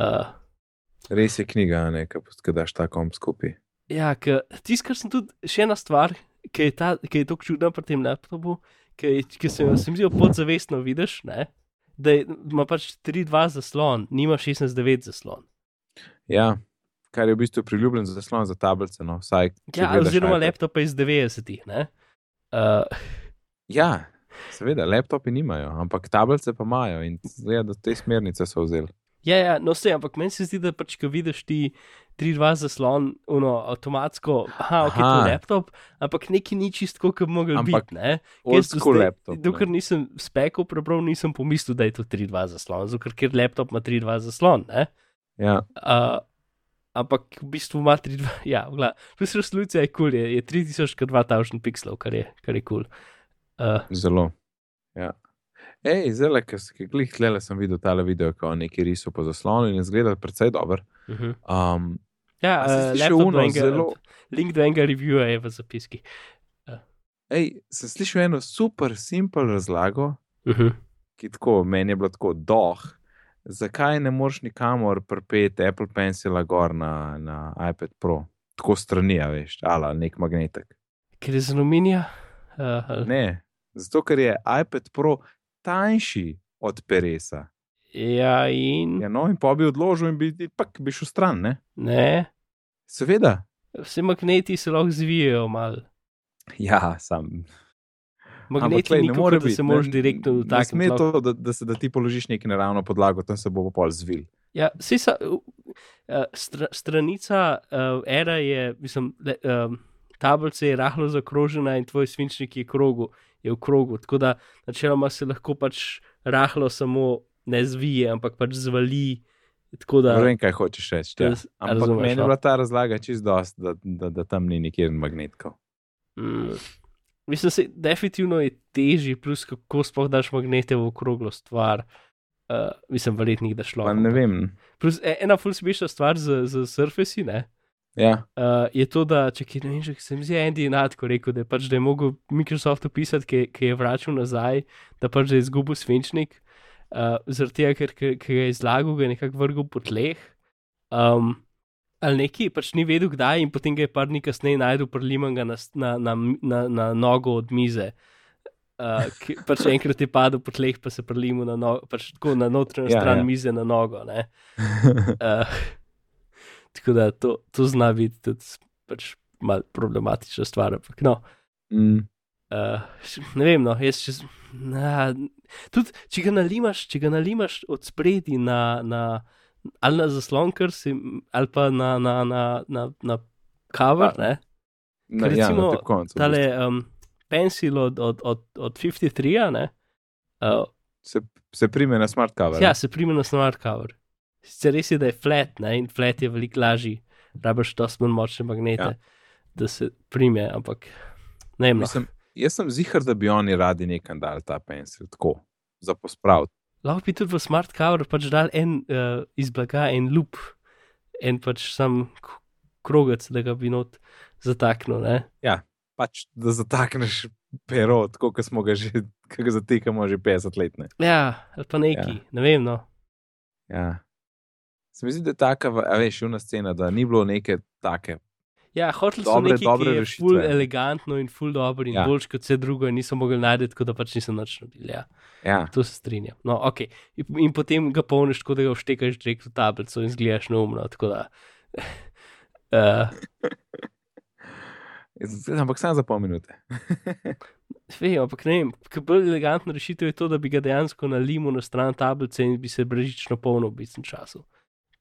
Uh, Res je knjiga, ne, ki daš ta komp skupaj. Ja, tisto, kar sem tudi, še ena stvar, ki je, ta, ki je tako čudna pri tem laptopu, ki, ki se, mi zdi podzavestno vidiš, ne? da je- ima pač 3-2 zaslon, nima 16-9 zaslon. Ja, kar je v bistvu priljubljen zaslon za tablice. No, vsaj, Ja, oziroma iPad. laptop iz 90-ih. ne. Uh, Ja, seveda, laptopi nimajo, ampak tablice pa imajo in zgleda, da te smernice so vzeli. ja, ja, no vse, ampak meni se zdi, da pač, ko vidiš ti 3-2 zaslon, uno, avtomatsko, aha, ok, to Aha. je laptop, ampak neki ni čisto, kot bi mogel biti. ne. School zdaj- laptop. Dokler nisem spekal, prebral, nisem pomislil, da je to 3-2 zaslon, zato ker kjer laptop ima 3-2 zaslon. Ne? Ja, Uh, ampak v bistvu ima 3-2, (laughs) ja, vgla. Plus resolucija je kul, cool, je, je 3000 krat 2000 pixelov, kar je, kar je kul. Cool. Uh, zelo. Ja. Ej, zelo, ker si glih tle, sem videl tale video, ko neki riso po zaslonu in izgleda precej dober. uh -huh. Um, Ja, si uh, do enega, zelo- link do enega reviewa je v zapiski. ej, sem slišal eno super simpel razlago, Uh -huh. ki tako meni je bilo tako doh. Zakaj ne moreš nikamor pripeti Apple Pencila gor na, na iPad Pro? Tako strani, a veš, ali nek magnetek. Ker je z aluminija. Uh, Ne, zato ker je iPad Pro tanjši od Peresa. Ja, in Ja, no, in pa bi odložil in bi, pak, bi šel stran, ne? ne, Seveda. vse magneti se lahko zvijajo malo. Ja, sam. Magneti glej, ni kot da se moraš direktno Ne dotakniti. sme lahko- to, da, da, se, da ti položiš neki naravno podlago, tam se bo pol zvil. Ja, sa, uh, str, stranica uh, era je, mislim, le, um, tablica je rahlo zakrožena in tvoj svinčnik je, krogu, je v krogu. Tako da načeloma se lahko pač rahlo samo ne zvije, ampak pač zvali. Tako da, Ne vem, kaj hočeš reči. Ja. Ampak razumeš, meni je no? bila ta razlaga čist dost, da, da, da tam ni nikjer magnetkov. mm, mislim, da definitivno je težji, plus kako sploh daš magnete v okroglo stvar. Uh, mislim, verjetno da šlo. Pa ne vem. Plus, e- ena ful smešna stvar z, z Surface, ne? Ja, Uh, je to, da če ki ne vem, že se mi zdi Andy enako rekel, da pač, da je mogel Microsoft opisati, ki, ki je vračal nazaj, da pač je izgubil svinčnik, uh, zaradi tega, ker ki ga je izlagal, ga je nekako vrgel po tleh. Um, ali neki pač ni vedel, kdaj, in potem ga je par dni kasneje najdel priliman ga na, na, na, na, na nogo od mize. Uh, ki, pač enkrat je padel po tleh, pa se prelimo na, no, pač tako na notranjo Ja, stran ja. mize na nogo. ne. Uh, (laughs) tako da to, to zna biti tudi pač mal problematična stvar. Ampak no, mm, uh, ne vem, no, jaz čez. Na, tudi če ga nalimaš, če ga nalimaš od spredi na, na ali na zaslon, ker si, ali pa na, na, na, na, na cover, Pa, ne. na, ja, recimo na tem koncu. Tale um, pencil od, od, od, od 53, ne. Uh, Se, se prime na smart cover. Ja, se prime na smart cover. Sicer res je, da je flat, ne? in flat je veliko lažji, rabiš dosti manj močne magnete, ja. da se prime, ampak ne vem. no. Mislim, jaz sem zihar, da bi oni radi nekam dal ta pencil, tako, za pospraviti. Lahko bi tudi v smart cover pač dal en uh, iz blaga, en loop, en pač sam krogec, da ga bi not zataknil. Ne? Pač, da zatakneš pero, tako kot smo ga že, ki ga zatikamo že 50 let. Ne? Ja, ali pa neki, ja. ne vem. No. Ja. Se mi zdi, da je taka, a veš, una scena, da ni bilo neke take. Ja, hoteli so Dobre- nekaj, dobre ki je rešitve. ful elegantno in ful dobro in Ja. boljš kot vse drugo, in niso mogli najti, tako da pač niso nič naredili. Ja. Ja, To se strinjam. No, okay. in, in potem ga polniš tako, da ga vštekaš direkt v tablico in zgledaš neumno. Da, (laughs) uh, ampak samo za pol minute. (laughs) Vem, ampak ne vem, bolj elegantna rešitev je to, da bi ga dejansko nalimo na stran tablice in bi se brežično polnil v bistvu času.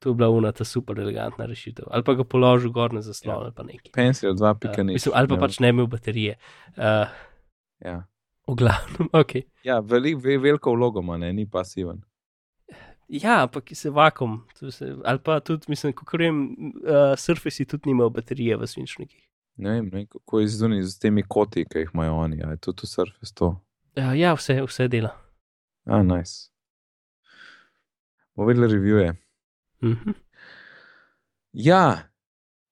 To je bila una ta super elegantna rešitev. Ali pa ga položil gor na zaslon Ja. ali pa nekaj. Pencil, dva Uh, pika nič. mislim, ali pa Ja. pač ne imel baterije. Uh, Ja, v glavnem, (laughs) ok. ja velik, ve, veliko vlogo ima, ne, ni pasiven. Ja, ampak se vakum. to Se, ali pa tudi, mislim, kako vem, uh, surfisi tudi nimajo baterije v svinčnikih. Ne vem, ne, kako je zunaj z temi koti, ki jih imajo oni. A je to tu surface to? Uh, ja, vse, vse dela. A, nice. Bomo videli revije. Mhm. Ja,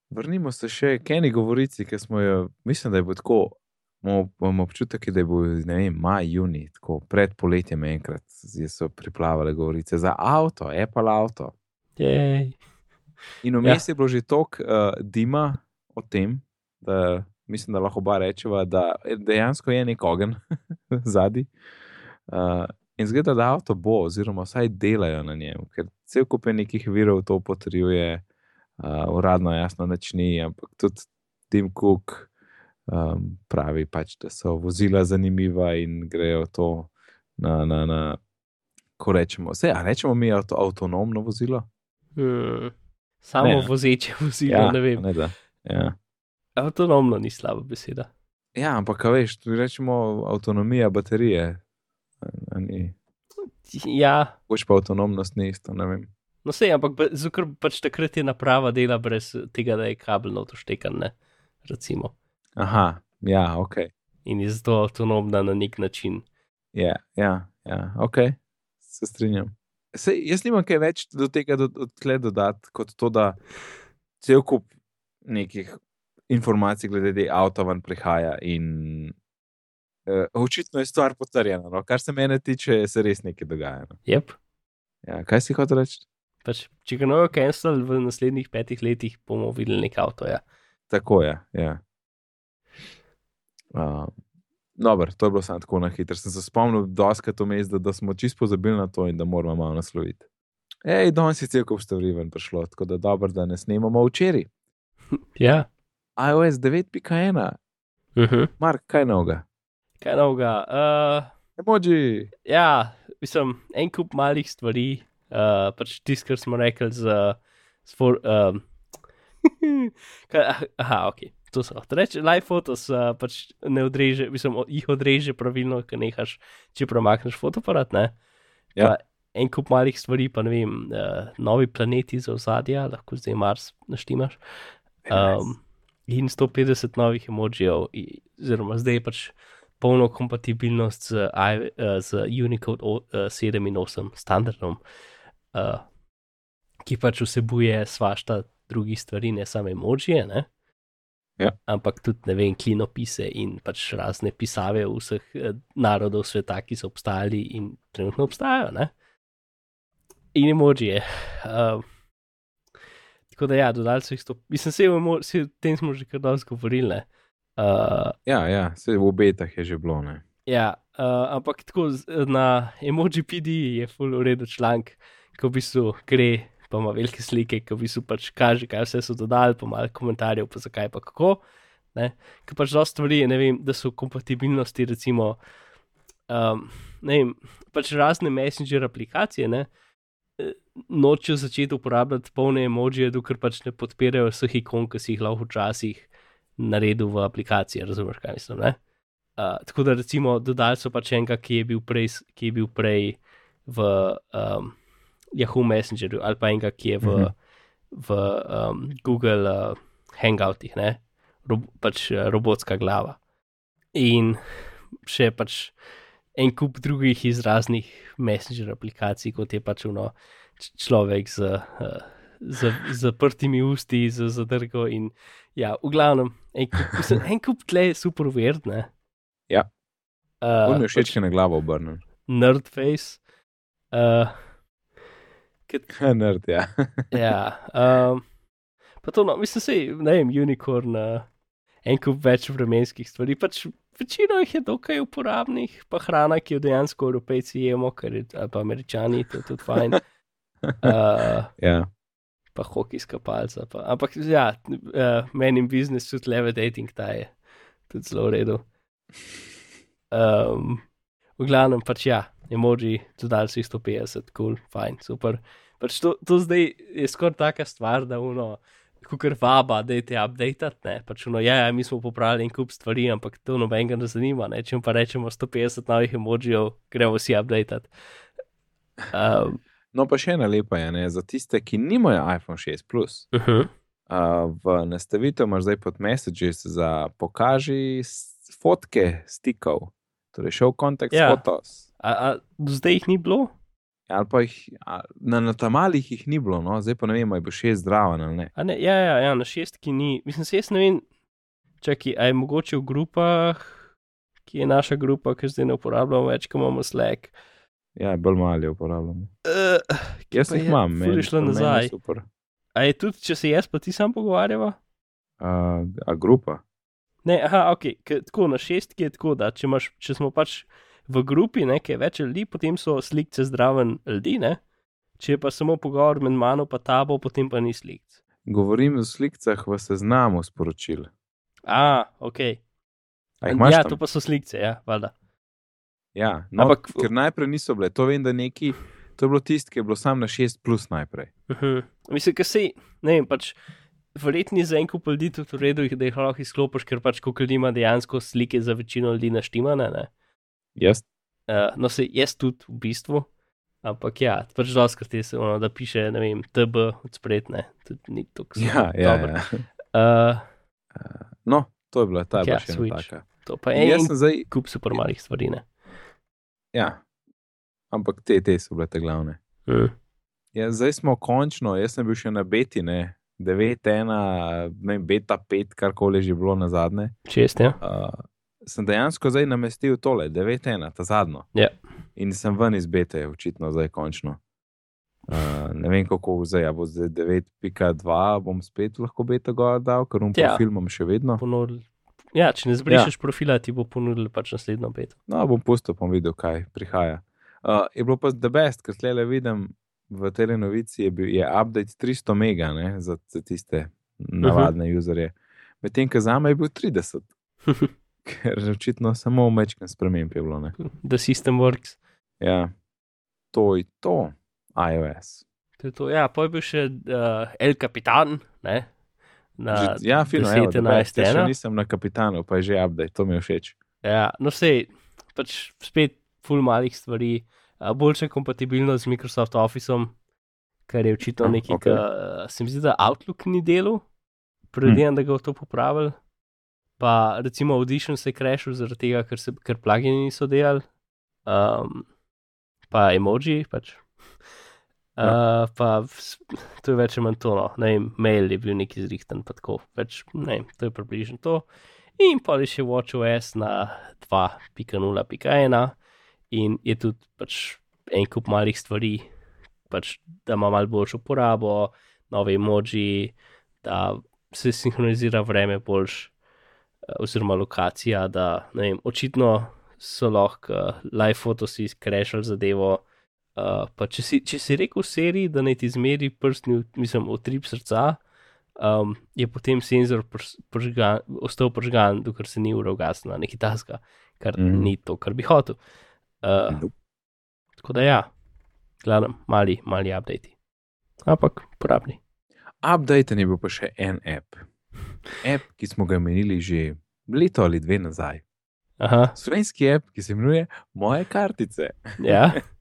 vrnimo se še k eni govorici, ki smo jo, mislim, da je bo tako. Imamo občutek, da je bo vem, maj, juni, tako pred poletjem enkrat so priplavale govorice za avto, Apple avto. Jej. In vmes ja. je bilo že toliko uh, dima o tem, da mislim, da lahko oba rečeva, da dejansko je nek ogen (laughs) zadnji. Uh, in zgleda, da avto bo, oziroma vsaj delajo na njem, ker cel kup nekih virov to potrjuje, uh, uradno jasno nič ni, ampak tudi Tim Cook um, pravi, pač, da so vozila zanimiva in grejo to na, na, na ko rečemo, vse, a rečemo mi avto, avtonomno vozilo. Hmm. Samo Ne, vozeče (laughs) vozilo, ja, ne vem. Ne, da, ja. Avtonomno ni slaba beseda. ja, ampak veš, tu rečemo avtonomija baterije. Ni. Ja, Hoč pa avtonomnost ni isto, ne vem. no sej, ampak ba- zato, ker pač takrat je naprava dela brez tega, da je kabel notoštekan, ne, recimo. Aha, ja, ok. In je zato avtonomna na nek način. Ja, ja, ja ok, se strinjam. Sej, jaz nimam kaj več do tega do, odtle dodati, kot to, da cel kup nekih informacij glede te avto ven prihaja in uh, očitno je stvar potrjena. No? Kar se mene tiče, se res nekaj dogaja. No? Yep. Ja, kaj si hotel reči? Pač, če ga nojo cancel v naslednjih petih letih, bomo videli nek avto. Ja. Tako je. Ja. Uh, Dobro, to je bilo samo tako na hitro. Sem se spomnil, doskrat vmes, da, da smo čisto pozabili na to in da moramo malo nasloviti. Ej, danes je cel kup stvari ven prišlo, tako da dobro, da ne snemamo včeraj. (laughs) ja. iOS 9.1, Uh -huh. Mark, kaj novega? Kaj novega? Uh, Emoji. ja, mislim, en kup malih stvari, uh, pač tisto, kar smo rekli z. z for, um, kaj, ah, aha, ok. To so. Reče, live fotos uh, pač ne odreže, mislim, jih odreže pravilno, ker nehaš, če premakneš fotoparat. Ne? Ja. Pa En kup malih stvari, pa ne vem, uh, novi planeti za ozadje, lahko zdaj Mars naštimaš. Um, in 150 novih emojijev, oziroma zdaj pač polno kompatibilnost z, I, uh, z Unicode o, uh, 7 in 8 standardom, uh, ki pač vsebuje svašta drugih stvari, ne samo emojije, ne? Ja. ampak tudi ne vem, klinopise in pač razne pisave vseh eh, narodov sveta, ki so obstajali in trenutno obstajajo. Ne? In emojije. Uh, tako da ja, dodali so jih sto. Mislim, se o tem smo že kar dosti govorili. ne. Uh, Ja, ja, se v obetah je že bilo. Ne? Ja, Uh, ampak tako na emoji PD je full uredu članek, ko v bistvu gre, pa ima velike slike, ko v bistvu pač kaže, kaj vse so dodali, pa malo komentarjev, pa zakaj pa kako. Ne? Ker pač dosta stvari, ne vem, da so kompatibilnosti, recimo, um, ne vem, pač razne messenger aplikacije, ne, nočejo začeti uporabljati polne emojije, dokler pač ne podpirajo vseh ikon, ki si jih lahko včasih naredil v aplikaciji, razumeš, kaj mislim, ne? Uh, tako da recimo dodali so pač enega, ki je bil prej, ki je bil prej v um, Yahoo Messengerju ali pa enega, ki je v, Mhm. v um, Google uh, Hangoutih, ne? Rob, pač uh, robotska glava. In še pač en kup drugih iz raznih Messenger aplikacij, kot je pač uno človek z, uh, z zaprtimi usti, z zadrgo in ja, v glavnem, en kup, mislim, en kup tle je super uverd, ne? Ja. Uh, On je všeč, ki je na glavo obrnen. Nerdface. Uh, (laughs) Nerd, ja. (laughs) ja, um, pa to, no, mislim, sej, ne vem, unicorn, uh, en kup več vremenskih stvari. Pač večino jih je dokaj uporabnih, pa hrana, ki jo dejansko evropejci jemo, ker je, ali pa američani, to je tudi fajn. Uh, (laughs) ja. Pa hokejska palca. Pa. Ampak ja, uh, meni in biznis tudi levitating, ta je tudi zelo v redu. Um, v glavnem pač ja, emoji, dodali so jih 150, kul, cool, fajn, super. Pač to, to zdaj je skoraj taka stvar, da uno, kukar vaba, da te updated, ne, pač uno, ja, ja, mi smo popravili en kup stvari, ampak to nobenega ne zanima, ne, če jim pa rečemo 150 novih emojijev, gremo vsi updated. Um, No, pa še ena lepa je, ne, za tiste, ki nimajo iPhone 6 Plus. uh -huh. Uh, v nastavitev imaš zdaj pod Messages za pokaži s- fotke stikov, torej show contact Ja. yeah. photos. a, a zdaj jih ni bilo? Ali pa jih, a, na, na tamalih jih ni bilo, no? zdaj pa ne vem, ali bo še zdraven ali ne. A ne, ja, ja, ja, na šestki ni. Mislim, se jaz ne vem, čakaj, a je mogoče v grupah, ki je naša grupa, ki zdaj ne uporabljamo več, ko imamo Slack. Ja, bolj malo uporabljamo. Uh, Jaz pa jih imam, meni je šlo nazaj. Super. a je tudi, če se jaz pa ti sam pogovarjava? Uh, a grupa? Ne, aha, ok, k, tako na šestki je tako, da če, imaš, če smo pač v grupi, nekaj več ljudi, potem so slikce zdraven ljudi, ne? Če je pa samo pogovor med mano pa tabo, potem pa ni slikc. Govorim o slikah v seznamu sporočil. A, ok. A Ja, tam? to pa so slikce, ja, valjda. Ja, no, Ampak- ker najprej niso bile. To vem, da neki, to je bilo tisto, ki je bilo sam na 6 plus najprej. Uh -huh. Mislim, da se, ne vem, pač verjetno je za en kup ljudi tudi v redu, da jih lahko izklopiš, ker pač koliko ljudi ima dejansko slike za večino ljudi naštimane. Ne? Jaz? Uh, no, se jaz tudi v bistvu, ampak ja, pač doskrat je se ono, da piše, ne vem, TB od spretne, tudi ni tako Ja, ja, dobro. ja. Uh, No, to je bila ta Ja, še ena taka. to pa je Jaz en kup super malih stvari. Ne? Ja, ampak te, te so bile te glavne. Mm. Ja, zdaj smo končno, jaz sem bil še na beti, ne, 9-1, ne vem, beta 5, karkoli že bilo na zadnje. Čest, ja. Uh, sem dejansko zdaj namestil tole, 9-1, ta zadnjo. Ja. In sem ven iz bete, očitno zdaj končno. Uh, ne vem, kako bo zdaj, a bo zdaj 9.2, bom spet lahko beta gor dal, ker um Ja. ja. filmom še vedno. Ponudil. Ja, če ne zbrišeš ja. profila, ti bo ponudil pač naslednjo pet. No, bom pustil, bom videl, kaj prihaja. Uh, je bilo pa the best, ker tle le vidim v tej novici, je, bil, je update 300 mega ne, za, za tiste navadne uh -huh. userje. Medtem, ko za me je bil 30, (laughs) ker očitno samo mečken sprememb je bilo. Ne. The system works. Ja, to je to, iOS. To je to. Ja, pa je bil še uh, El Capitan, ne? Na, ja, fino, 10, evo, the best. 11, Jaz še ena. nisem na kapitanu, pa je že update, to mi je všeč. Ja, no sej, pač spet full malih stvari, boljša kompatibilnost z Microsoft Officeom, kar je očitno nekaj, okay. uh, se mi zdi, da Outlook ni delal, predvidevam, hmm. da ga bo to popravil. Pa recimo Audition se je crashil zaradi tega, ker, se, ker plugini niso delali, um, pa emoji pač. Uh, pa to je več ali manj to, no. ne vem, mail je bil neki zrihten, pa tako, več, ne vem, to je približno to. In pa je še WatchOS na 2.0.1 in je tudi pač en kup malih stvari, pač, da ima malo boljšo uporabo, nove emoji, da se sinhronizira vreme boljš, eh, oziroma lokacija, da ne vem, očitno so lahko uh, live fotosi skrešali zadevo. Uh, pa če si, če si rekel seriji, da naj ti izmeri prstni, mislim, utrip srca, um, je potem senzor prs, pržgan, ostal pržgan, dokler se ni ura ugasnila, nekaj tasga, kar mm. ni to, kar bi hotel. Uh, Nope. tako da ja, gledam, mali, mali updati. Ampak porabni. Update je bil pa še en app. App, ki smo ga menili že leto ali dve nazaj. Aha, Slovenski app, ki se imenuje Moje kartice. ja, (laughs)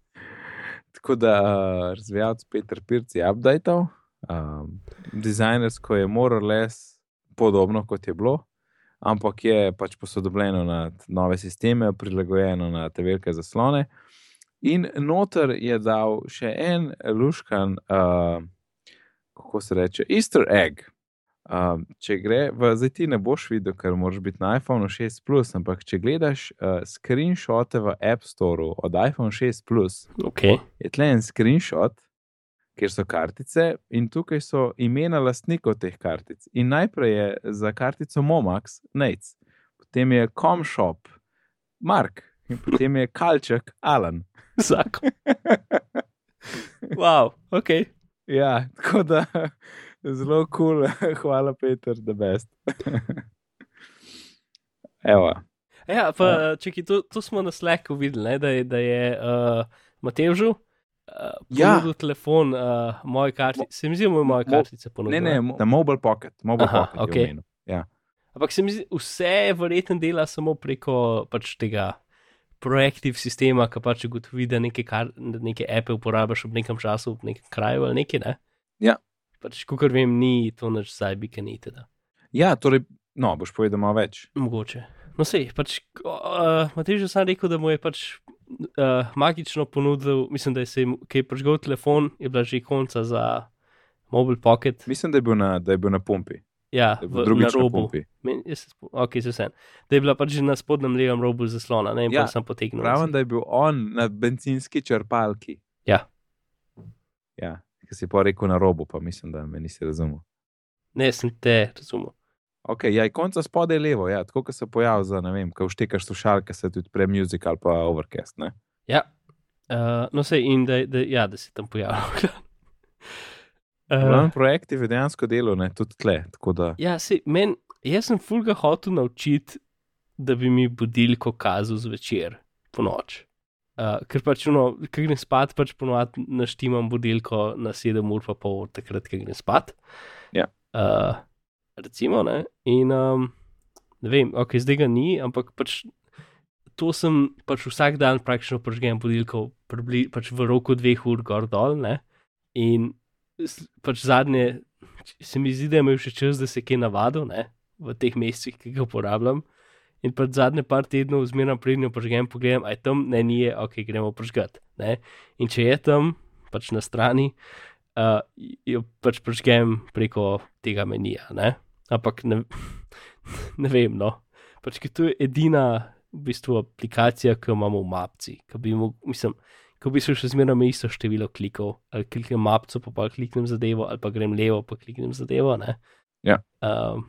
Tako da uh, razvijalec Peter Pirc je updated, um, dizajnersko je more or less podobno kot je bilo, ampak je pač posodobljeno na nove sisteme, prilagojeno na te velike zaslone. In noter je dal še en luškan, uh, kako se reče, Easter egg. Um, če gre, v, zdaj ti ne boš videl, ker moraš biti na iPhone 6, Plus, ampak če gledaš uh, screenshote v App Store od iPhone 6, Plus, ok. je tle en screenshot, kjer so kartice in tukaj so imena lastnikov teh kartic. In najprej je za kartico Momax, Nec, potem je Comshop, Mark in potem je Kalček, Alan. Zakon. (laughs) Wow, ok. ja, tako da zelo kul, cool. (laughs) hvala Peter, da best. (laughs) Evo. Ja, pa čekaj, to, to smo na Slacku videli, ne, da je, da je uh, Matevžu uh, Ja. ponudil telefon, uh, moje kartice. Se mi zdi, da moje Mo- kartice ponudil. Ne, ne, mo- na Mobile Pocket. Mobile Aha, Pocket je omenil. Ja. Ampak se mi zdi, vse verjetno dela samo preko pač tega projektiv sistema, ki pač ugotovi, da neke, kar, neke appe uporabljaš v nekem času, v nekem kraju ali nekaj. Ne? Ja. Pač, kot vem, ni to nič sajbi, ki ni teda. ja, torej, no, boš povedal malo več. Mogoče. No, sej, pač, uh, Matej že sam rekel, da mu je pač uh, magično ponudil, mislim, da je se jim, ki je prižgal telefon, je bila že konca za Mobile Pocket. Mislim, da je bil na, da je bil na pumpi. Ja, v, na robu. Men, jaz ok, se vsem. Da je bila pač že na spodnjem levem robu zaslona, ne, Ja, ja, sem potegnil. Pravim, da je bil on na benzinski črpalki. Ja. Ja, ki si pa rekel na robu, pa mislim, da me nisi razumel. Ne, sem te razumel. Ok, ja, konca spodaj levo, ja, tako kot se pojavi za, ne vem, ko vštekaš slušalke, se tudi pre music ali pa overcast. Ne? Ja, uh, no sej, in da, da, ja, da se tam pojavil. Uh, uh, projekt je dejansko delo, ne, tudi tle. Da, ja, sej, men, jaz sem fulga hotel naučiti, da bi mi budilko kazal zvečer, po noč. Uh, ker pač, no, ko grem spat, pač ponovadi naštimam budilko na 7 ur, pa pol, takrat, ko grem spat. Ja. Uh, recimo, ne. In um, ne vem, ok, zdaj ga ni, ampak pač to sem pač vsak dan praktično prežgem budilko, pribli, pač v roku dveh ur gor dol, ne. In pač zadnje, se mi zdi, da je imel še čas, da se je kaj navadil, ne, v teh mesecih, ki ga uporabljam. In pač zadnje par tednov zmerno prednjo prežgem, pogledam, aj tam ne ni, je, ok, gremo prežgati. Ne? In če je tam, pač na strani, uh, jo pač prežgem preko tega menija. Ne? Ampak ne, (laughs) ne vem, no. Pač, ker to je edina v bistvu aplikacija, ki jo imamo v mapci. Ko bi, mog, mislim, ko bi se še zmerno imel isto število klikov, ali kliknem mapco, pa, pa kliknem zadevo, ali pa grem levo, pa kliknem zadevo. Ne? Ja. Um,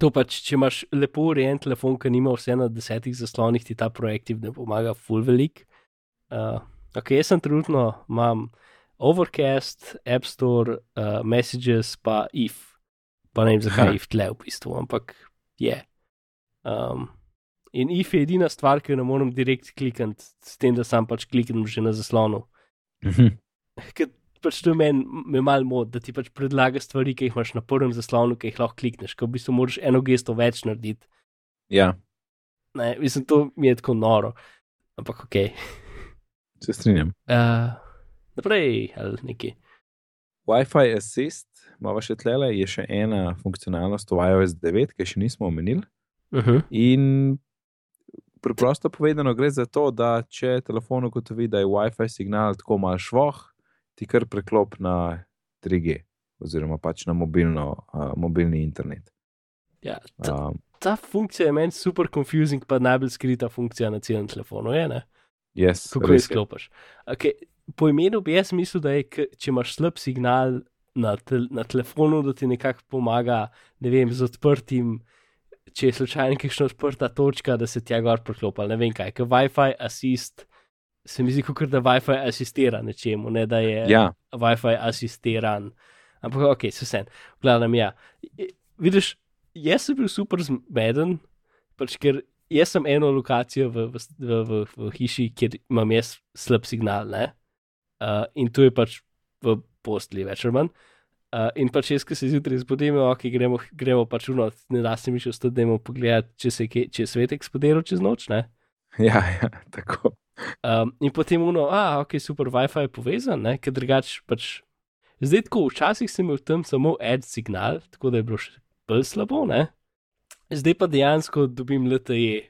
To pač, če imaš lepo urejen telefon, ki nima vse na desetih zaslonih, ti ta projektiv ne pomaga, full velik. Uh, ok, jaz sem trenutno, imam Overcast, App Store, uh, Messages, pa if. Pa ne vem, zakaj if tle v bistvu, ampak je. Um, in if je edina stvar, ki jo ne morem direkt klikati, s tem, da sam pač kliknem že na zaslonu. Mhm. Ker pač to meni me mal mod, da ti pač predlaga stvari, ki jih imaš na prvem zaslonu, ki jih lahko klikneš, ko v bistvu moraš eno gesto več narediti. ja, Ne, mislim, to mi je tako noro. Ampak ok. se strinjam. Uh, naprej, ali neki. Wi-Fi Assist, imamo še tlele, je še ena funkcionalnost v iOS 9, ki še nismo omenili. Uh -huh. In preprosto povedano, gre za to, da če telefon ugotovi, da je WiFi signal tako malo švoh, ti kar preklop na 3G, oziroma pač na mobilno, uh, mobilni internet. Ja, ta, Um, ta funkcija je meni super confusing, pa najbolj skrita funkcija na celem telefonu. Je, ne? yes, Kako jo res je. sklopiš? Okay, po imenu bi jaz mislil, da je, če imaš slab signal na, tel, na telefonu, da ti nekako pomaga, ne vem, z odprtim če je slučajno kakšna odprta točka, da se tja gor priklopi, ne vem kaj, ker WiFi assist. Se mi zdi, kot da WiFi asistira nečemu, ne da je Ja, WiFi asistiran. Ampak, ok, se vsem, gledam, ja. Vidiš, jaz sem bil super zmeden, pač ker jaz sem eno lokacijo v, v, v, v, hiši, kjer imam jaz slab signal, ne? Uh, in to je pač v postli, več ali manj. Uh, in pač jaz, ki se zjutraj zbudim, ok, gremo, gremo pač v noč, ne da se mi še ostati, da imamo pogled, če se je svet eksplodiral čez noč, ne? ja, ja tako. Um, in potem uno, a, ok, super, WiFi je povezan, ne, ker drugače pač. Zdaj, tako včasih sem imel tam samo ad signal, tako da je bilo še bolj slabo, ne. Zdaj pa dejansko dobim LTE.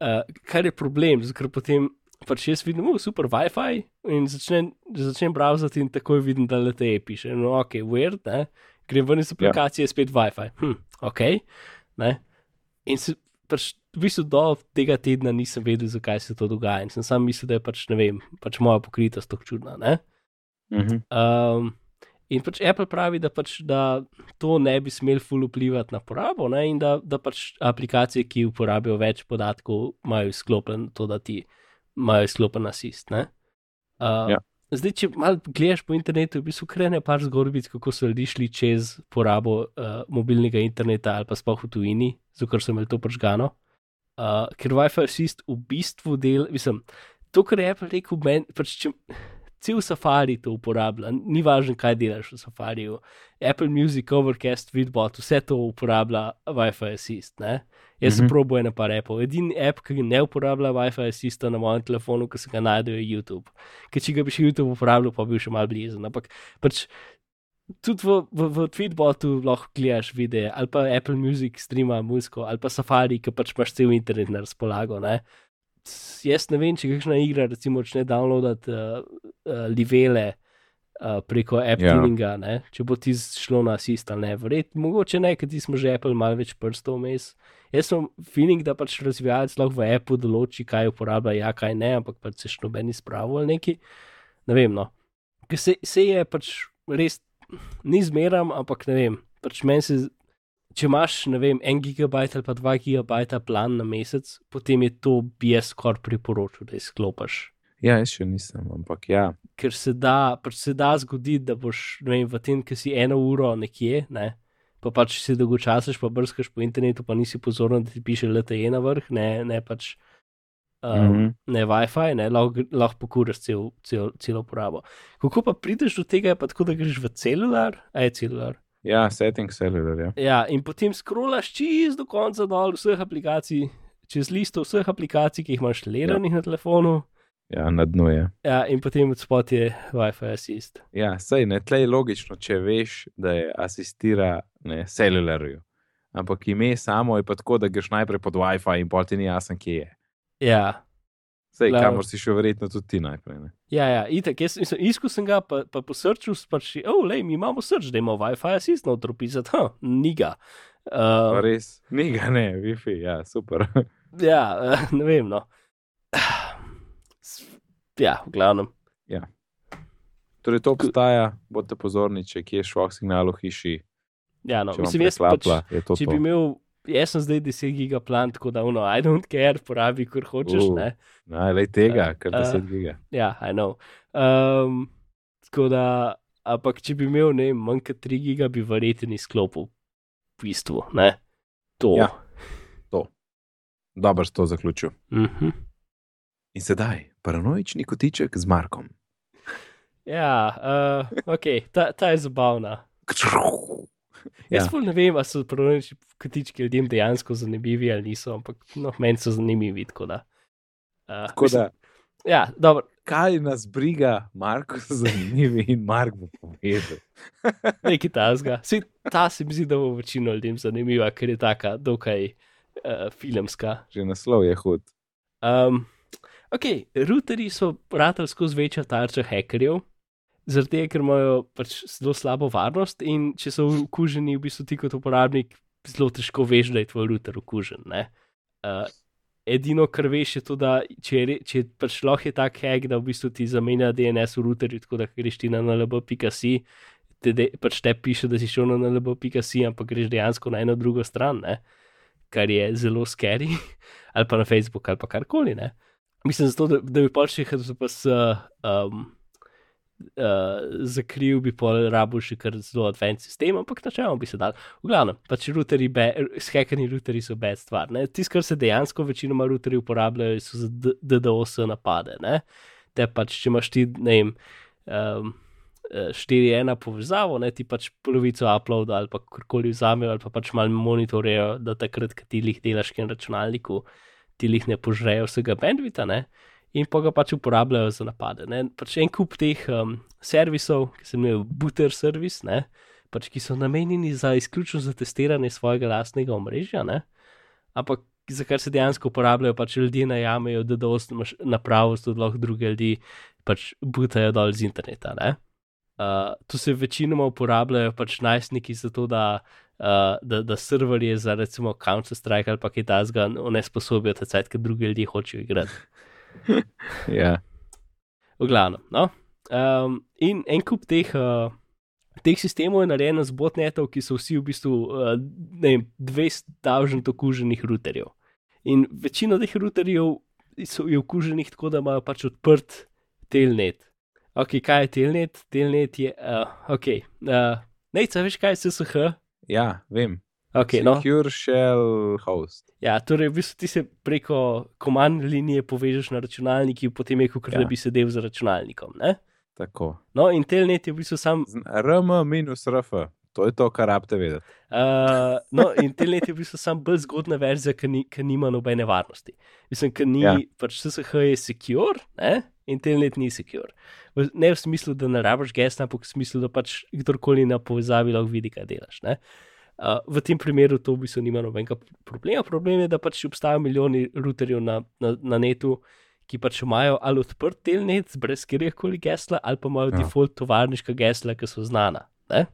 Uh, (laughs) kar je problem, ker potem pač jaz vidim, oh, super WiFi in začnem, začnem browsati in takoj vidim, da LTE piše. No, ok, weird, ne. Grem ven iz aplikacije, ja. spet WiFi. Hm, ok, ne. In se pač v bistvu do tega tedna nisem vedel, zakaj se to dogaja. In sem sam mislil, da je pač, ne vem, pač moja pokritost tako čudna. Ne? Mhm. Um, in pač Apple pravi, da, pač, da to ne bi smel ful vplivati na porabo, ne? in da, da pač aplikacije, ki uporabljajo več podatkov, imajo sklopen to, da ti imajo sklopen asist. ne. Uh, Ja. Zdaj, če malo gledaš po internetu, v bistvu krene par zgodbic, kako so ljudje šli čez porabo uh, mobilnega interneta ali pa sploh v tujini, zato ker so imeli to pržgano. Uh, ker Wi-Fi assist v bistvu del, mislim, to, kar je Apple rekel, men, pač če, cel safari to uporablja, ni važno, kaj delaš v safariju. Apple Music, Overcast, Vidbot, vse to uporablja Wi-Fi assist. Ne? Jaz sem Mhm. probo ena par appov. Edini app, ki ne uporablja Wi-Fi assista na mojem telefonu, ki se ga najde, je YouTube. Ker če ga bi še YouTube uporabljal, pa bi bil še mal blizu. Ampak pač tudi v, v, v Tweetbotu lahko gledaš videe, ali pa Apple Music streama muziko, ali pa Safari, ki pač imaš cel internet na razpolago. Ne? Jaz ne vem, če kakšna igra, recimo, začne downloadati uh, uh, livele uh, preko App Ja. Tuninga, ne? če bo ti šlo na assist ali ne. Verjetno, mogoče ne, ker ti smo že Apple malo več prstov vmes. Jaz sem feeling, da pač razvijalec lahko v Apple določi, kaj uporablja, ja, kaj ne, ampak pač se še noben izpravil ali neki. Ne vem, no. Ker se, se je pač res, ni zmeram, ampak ne vem. Pač meni se, če imaš, ne vem, en gigabajt ali pa dva gigabajta plan na mesec, potem je to bi jaz skoraj priporočil, da izklopiš. Ja, jaz še nisem, ampak ja. Ker se da, pač se da zgoditi, da boš, ne vem, v tem, ki si eno uro nekje, ne, pa pač si dolgočasiš, pa brskaš po internetu, pa nisi pozoren, da ti piše LTE na vrh, ne, ne pač. Um, Mhm. Ne WiFi, ne, lahko, lahko pokuraš cel, cel, celo uporabo. Kako pa prideš do tega, je pa tako, da greš v celular, a je celular. Ja, setting cellular, ja. Ja, in potem skrolaš čist do konca dol vseh aplikacij, čez listo vseh aplikacij, ki jih imaš leranih ja. na telefonu, Ja, na dnu je. ja, in potem od spod je WiFi assist. Ja, sej ne, tle je logično, če veš, da je asistira ne, celularju. Ampak ime samo je pa tako, da greš najprej pod WiFi in pol ti ni jasen, kje je. Ja, Sej, Glavno. kamor si šel, verjetno tudi ti najprej. Ne? ja, ja itak, jaz sem iskal sem ga, pa, pa po srču, pač, oh, lej, mi imamo srč, da imamo WiFi assist noter pisati, ha, niga. Pa Uh, Res, ni ga ne, Wi-Fi, ja, super. (laughs) ja, eh, ne vem, no. (sighs) Ja, v glavnem. Torej, to obstaja, bodite pozorni, če kje je švok signal v hiši, Ja, no, mislim, jaz pač, preklapla, je to če to. bi imel, jaz sem zdaj 10 giga plan, tako da, no, I don't care, porabi, kar hočeš, Uh. uh. ne. Naj, lej tega, kar Eh, 10 giga. Ja, I know. Um, tako da, ampak če bi imel, ne, manj kot 3 giga, bi verjetno izklopil v bistvu, ne. To. Ja. Dobro, s to zaključil. Mhm. In sedaj, paranoični kotiček z Markom. Ja, uh, ok, ta, ta je zabavna. (laughs) Jaz Ja. ne vem, ali so proniči kotički ljudem dejansko zanimivi ali niso, ampak no, meni so zanimivi. Tako da. Uh, Tako da, Ja, dobro, kaj nas briga, Marko zanimivi in Mark bo povedal. (laughs) nekaj tasga. Sej, ta se mi zdi, da bo večino ljudem zanimiva, ker je taka dokaj uh, filmska. Že naslov je hud. Um, ok, routerji so ratali skozi večja tarča hekerjev, zaradi tega, ker imajo pač zelo slabo varnost in če so okuženi, v bistvu ti kot uporabnik zelo težko veš, da je tvoj router okužen. Uh, edino, kar veš, je to, da če, je, če pač lahko je tak hack, da v bistvu ti zamenja DNS v routerju, tako da greš ti na nlb.si, te de, pač te piše, da si šel na nlb.si, ampak greš dejansko na eno drugo stran. Ne? kar je zelo scary, ali pa na Facebook, ali pa karkoli. Ne? Mislim, zato, da, da bi pač jih HTTPS um, uh, zakril, bi pa rabil še kar zelo advanced sistem, ampak načeloma bi se dal. V glavnem, pač routerji, skekani routerji so bed stvar. Tisto, kar se dejansko večinoma routerji uporabljajo, so za DDoS napade. Ne? Te pač, če imaš ti, ne vem. Um, 4-1 povezavo, ne ti pač polovico uploada ali pa karkoli vzamejo, ali pa pač malo monitorejo, da takrat, ko ti jih delaš na računalniku, ti jih ne požrejo vsega bandvita, ne in pa ga pač uporabljajo za napade. Ne? Pač en kup teh um, servisov, ki se imenujejo Butter Service, ne? pač ki so namenjeni za izključno za testiranje svojega lastnega omrežja, ne? ampak za kar se dejansko uporabljajo, pač ljudje najamejo, da dosto imaš napravo, da lahko druge ljudi pač butajo dol z interneta. Uh, to se večinoma uporabljajo pač najstniki za to, da, uh, da, da serverje za recimo Counter-Strike ali pa kaj tasga ne sposobijo, da se drugi ljudje hočejo igrati. (laughs) ja. V glavnem. No? Um, in en kup teh, uh, teh sistemov je narejen z botnetov, ki so vsi v bistvu uh, 200 okuženih routerjev. In večino teh routerjev je okuženih tako, da imajo pač odprt telnet. Ok, kaj je telnet? Telnet je, uh, ok. Uh, Nejca, veš kaj je SSH? Ja, vem. Okay, no. Secure Shell Host. Ja, torej, v bistvu ti se preko komand linije povežeš na računalnik, potem je kot ja. da bi sedel za računalnikom. Ne? Tako. No, in telnet je v bistvu sam. RM-RF, to je to, kar rabite vedeti. Uh, no, in telnet je v bistvu sam bolj zgodna verzija, ki ni, nima nobene varnosti. Mislim, ker ni, ja. pač SSH je secure, ne? in telnet ni secure. Ne v smislu, da ne rabiš gesla, ampak v smislu, da pač kdorkoli na povezavi lahko vidi, kaj delaš. Ne? Uh, v tem primeru to v bistvu nima nobenega problema. Problem je, da pač obstajajo milijoni routerjev na, na, na netu, ki pač imajo ali odprt telnet brez kjerkoli gesla, ali pa imajo ja. default tovarniška gesla, ki so znana. Ne?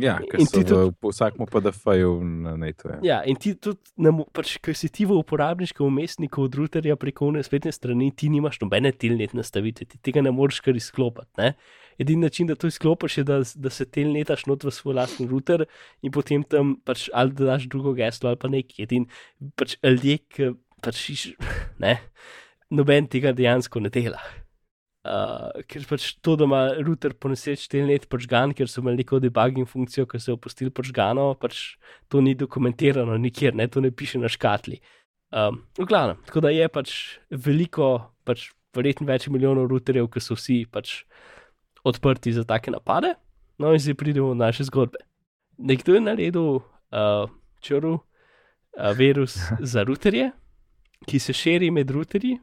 Ja, in ti tudi po vsakem PDF-ju na netu. Ja. ja, in ti tudi, pač, ker si ti v uporabniškem umestniku od routerja preko spletne strani, ti nimaš nobene telnet nastavitve, ti tega ne moreš kar izklopiti edini način, da to izklopiš, je, da, da se telnetaš not v svoj lastni router in potem tam pač ali da daš drugo geslo ali pa nekaj. Edini pač ljudje, ki pač ne, noben tega dejansko ne dela. Uh, ker pač to, da ima router po nesreči telnet požgan, ker so imeli neko debugging funkcijo, ki so jo opustili požgano, pač to ni dokumentirano nikjer, ne, to ne piše na škatli. Um, v glavnem, tako da je pač veliko, pač verjetno več milijonov routerjev, ki so vsi pač odprti za take napade. No, in zdaj pridemo do naše zgodbe. Nekdo je naredil uh, črl uh, virus (laughs) za routerje, ki se širi med routerji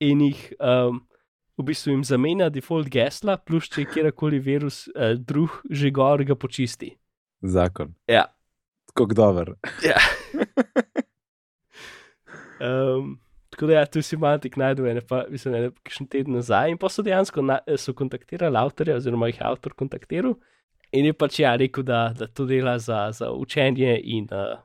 in jih um, v bistvu jim zamenja default gesla, plus če kjerkoli virus uh, drug že gor ga počisti. Zakon. Ja. Tako dober. Ja. (laughs) um, Tako da, ja, tu si Mantik najdel, ne pa, mislim, ne pa še teden nazaj. In pa so dejansko na, so kontaktirali avtorja, oziroma jih avtor kontaktiral. In je pač ja rekel, da, da to dela za, za učenje in, uh,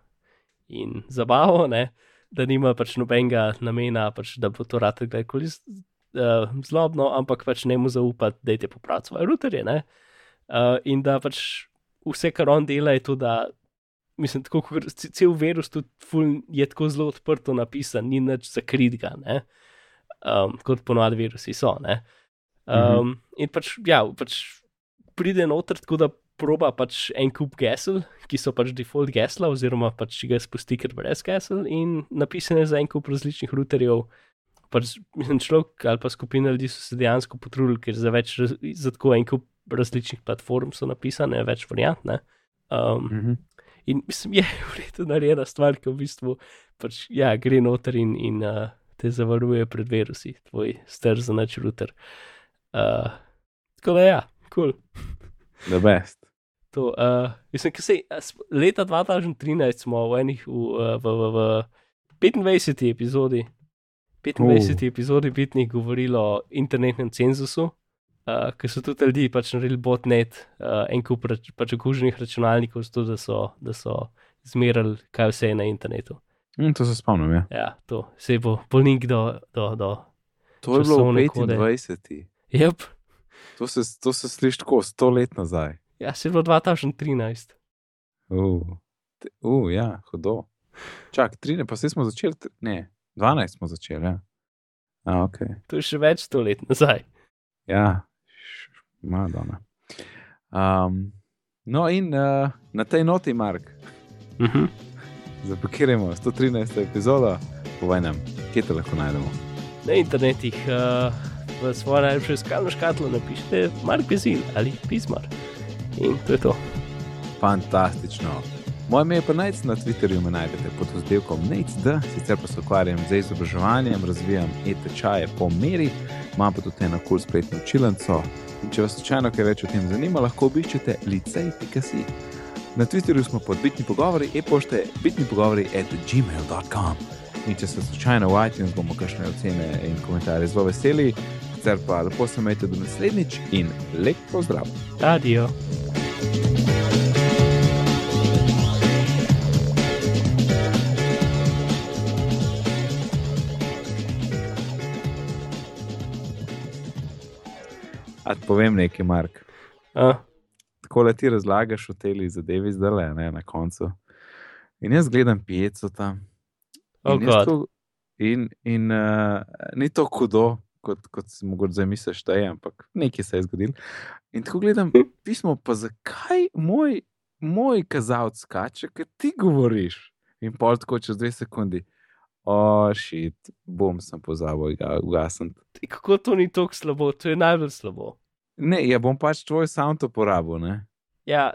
in zabavo, ne? da nima pač nobenega namena, pač, da bo to rad kdajkoli uh, zlobno, ampak pač ne mu zaupati, da je te popraviti svoje ruterje. Uh, in da pač vse, kar on dela, je to, da mislim, tako kot cel virus, tudi ful, je tako zelo odprto napisan, ni nič zakritga, um, kot ponovadi virusi so. Um, mm -hmm. In pač, ja, pač pride noter tako, da proba pač en kup gesel, ki so pač default gesla, oziroma pač ga spusti kar brez gesel, in napisane za en kup različnih routerjev. Pač, mislim, človek ali pa skupina ljudi so se dejansko potrudili, ker za več, za tako en kup različnih platform so napisane, več variant. Um, mm -hmm. In mislim, je v redu narejena stvar, ki v bistvu pač, ja, gre noter in, in uh, te zavaruje pred virusi, tvoj star za noč router. Uh, tako da, ja, kul. Cool. The best. To, uh, mislim, se, leta 2013 smo v, enih, v, v, v, v 25. epizodi, 25. Uh. epizodi bitnih govorili o internetnem cenzusu uh, ker so tudi ljudje pač naredili botnet, uh, en kup rač, pač okuženih računalnikov, zato da so, da so zmerali, kaj vse je na internetu. In to se spomnim. Ja, ja to se bo polnik do. do, do to je bilo v 25. Yep. To se, to se sliši tako, sto let nazaj. Ja, se je bilo 2013. Uf, uh, uh, ja, hudo. Čak, 13, pa vse smo začeli, ne, 12 smo začeli. Ja. A, okay. To je še več sto let nazaj. Ja, Madonna. Um, no, in uh, na tej noti, Mark, Uh -huh. zapakiramo 113. epizodo, povej nam, kje te lahko najdemo. Na internetih uh, v svojo najljubšo iskalno škatlo napišite Mark Bezil ali Pismar. In to je to. Fantastično. Moje ime je pa Najc, na Twitterju me najdete pod oddelkom NACD, sicer pa se ukvarjam z izobraževanjem, razvijam e-tečaje po meri, imam pa tudi eno kul spletno učilnico. In če vas slučajno kaj več o tem zanima, lahko obiščete licej.si. Na Twitterju smo pod bitni pogovori, e-pošte bitni pogovori at gmail.com. In če se slučajno v iTunes, bomo kakšne ocene in komentarje zelo veseli. Sicer pa lepo se imejte do naslednjič in lep pozdrav. Adijo. A ti povem nekaj, Mark. Uh, tako le ti razlagaš o tej zadevi, zdaj le ne, na koncu. In jaz gledam pijeco tam. Oh, in, God. to, in, in uh, ni to hudo, kot, kot si mogoče zamisliš, da je, ampak nekaj se je zgodilo. In tako gledam pismo, pa zakaj moj, moj kazalec skače, ker ti govoriš. In pol tako čez dve sekundi. O, šit, bom sem pozabil, ga ugasniti. kako to ni tako slabo, to je najbolj slabo. Ne, ja bom pač tvoj sound uporabil, ne. Ja,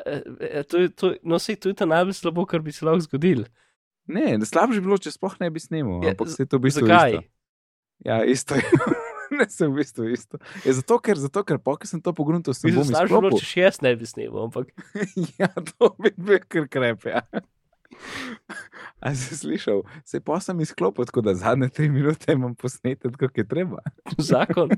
to to, no, sej, to je ta najbolj slabo, kar bi se lahko zgodilo. Ne, slabše bi bilo, če sploh ne bi snimal, Ja, ampak se to v bistvu Zakaj? isto. Ja, isto je. (laughs) ne, sem v bistvu isto. Je zato, ker, zato, ker pokaj sem to pogrunil, se bom Mislim, slabše bi bilo, če še jaz ne bi snimal, ampak (laughs) ja, to bi bil kar krep, ja. (laughs) A si slišal, se pa sem izklopil, tako da zadnje tri minute imam posnete, kot je treba. zakon.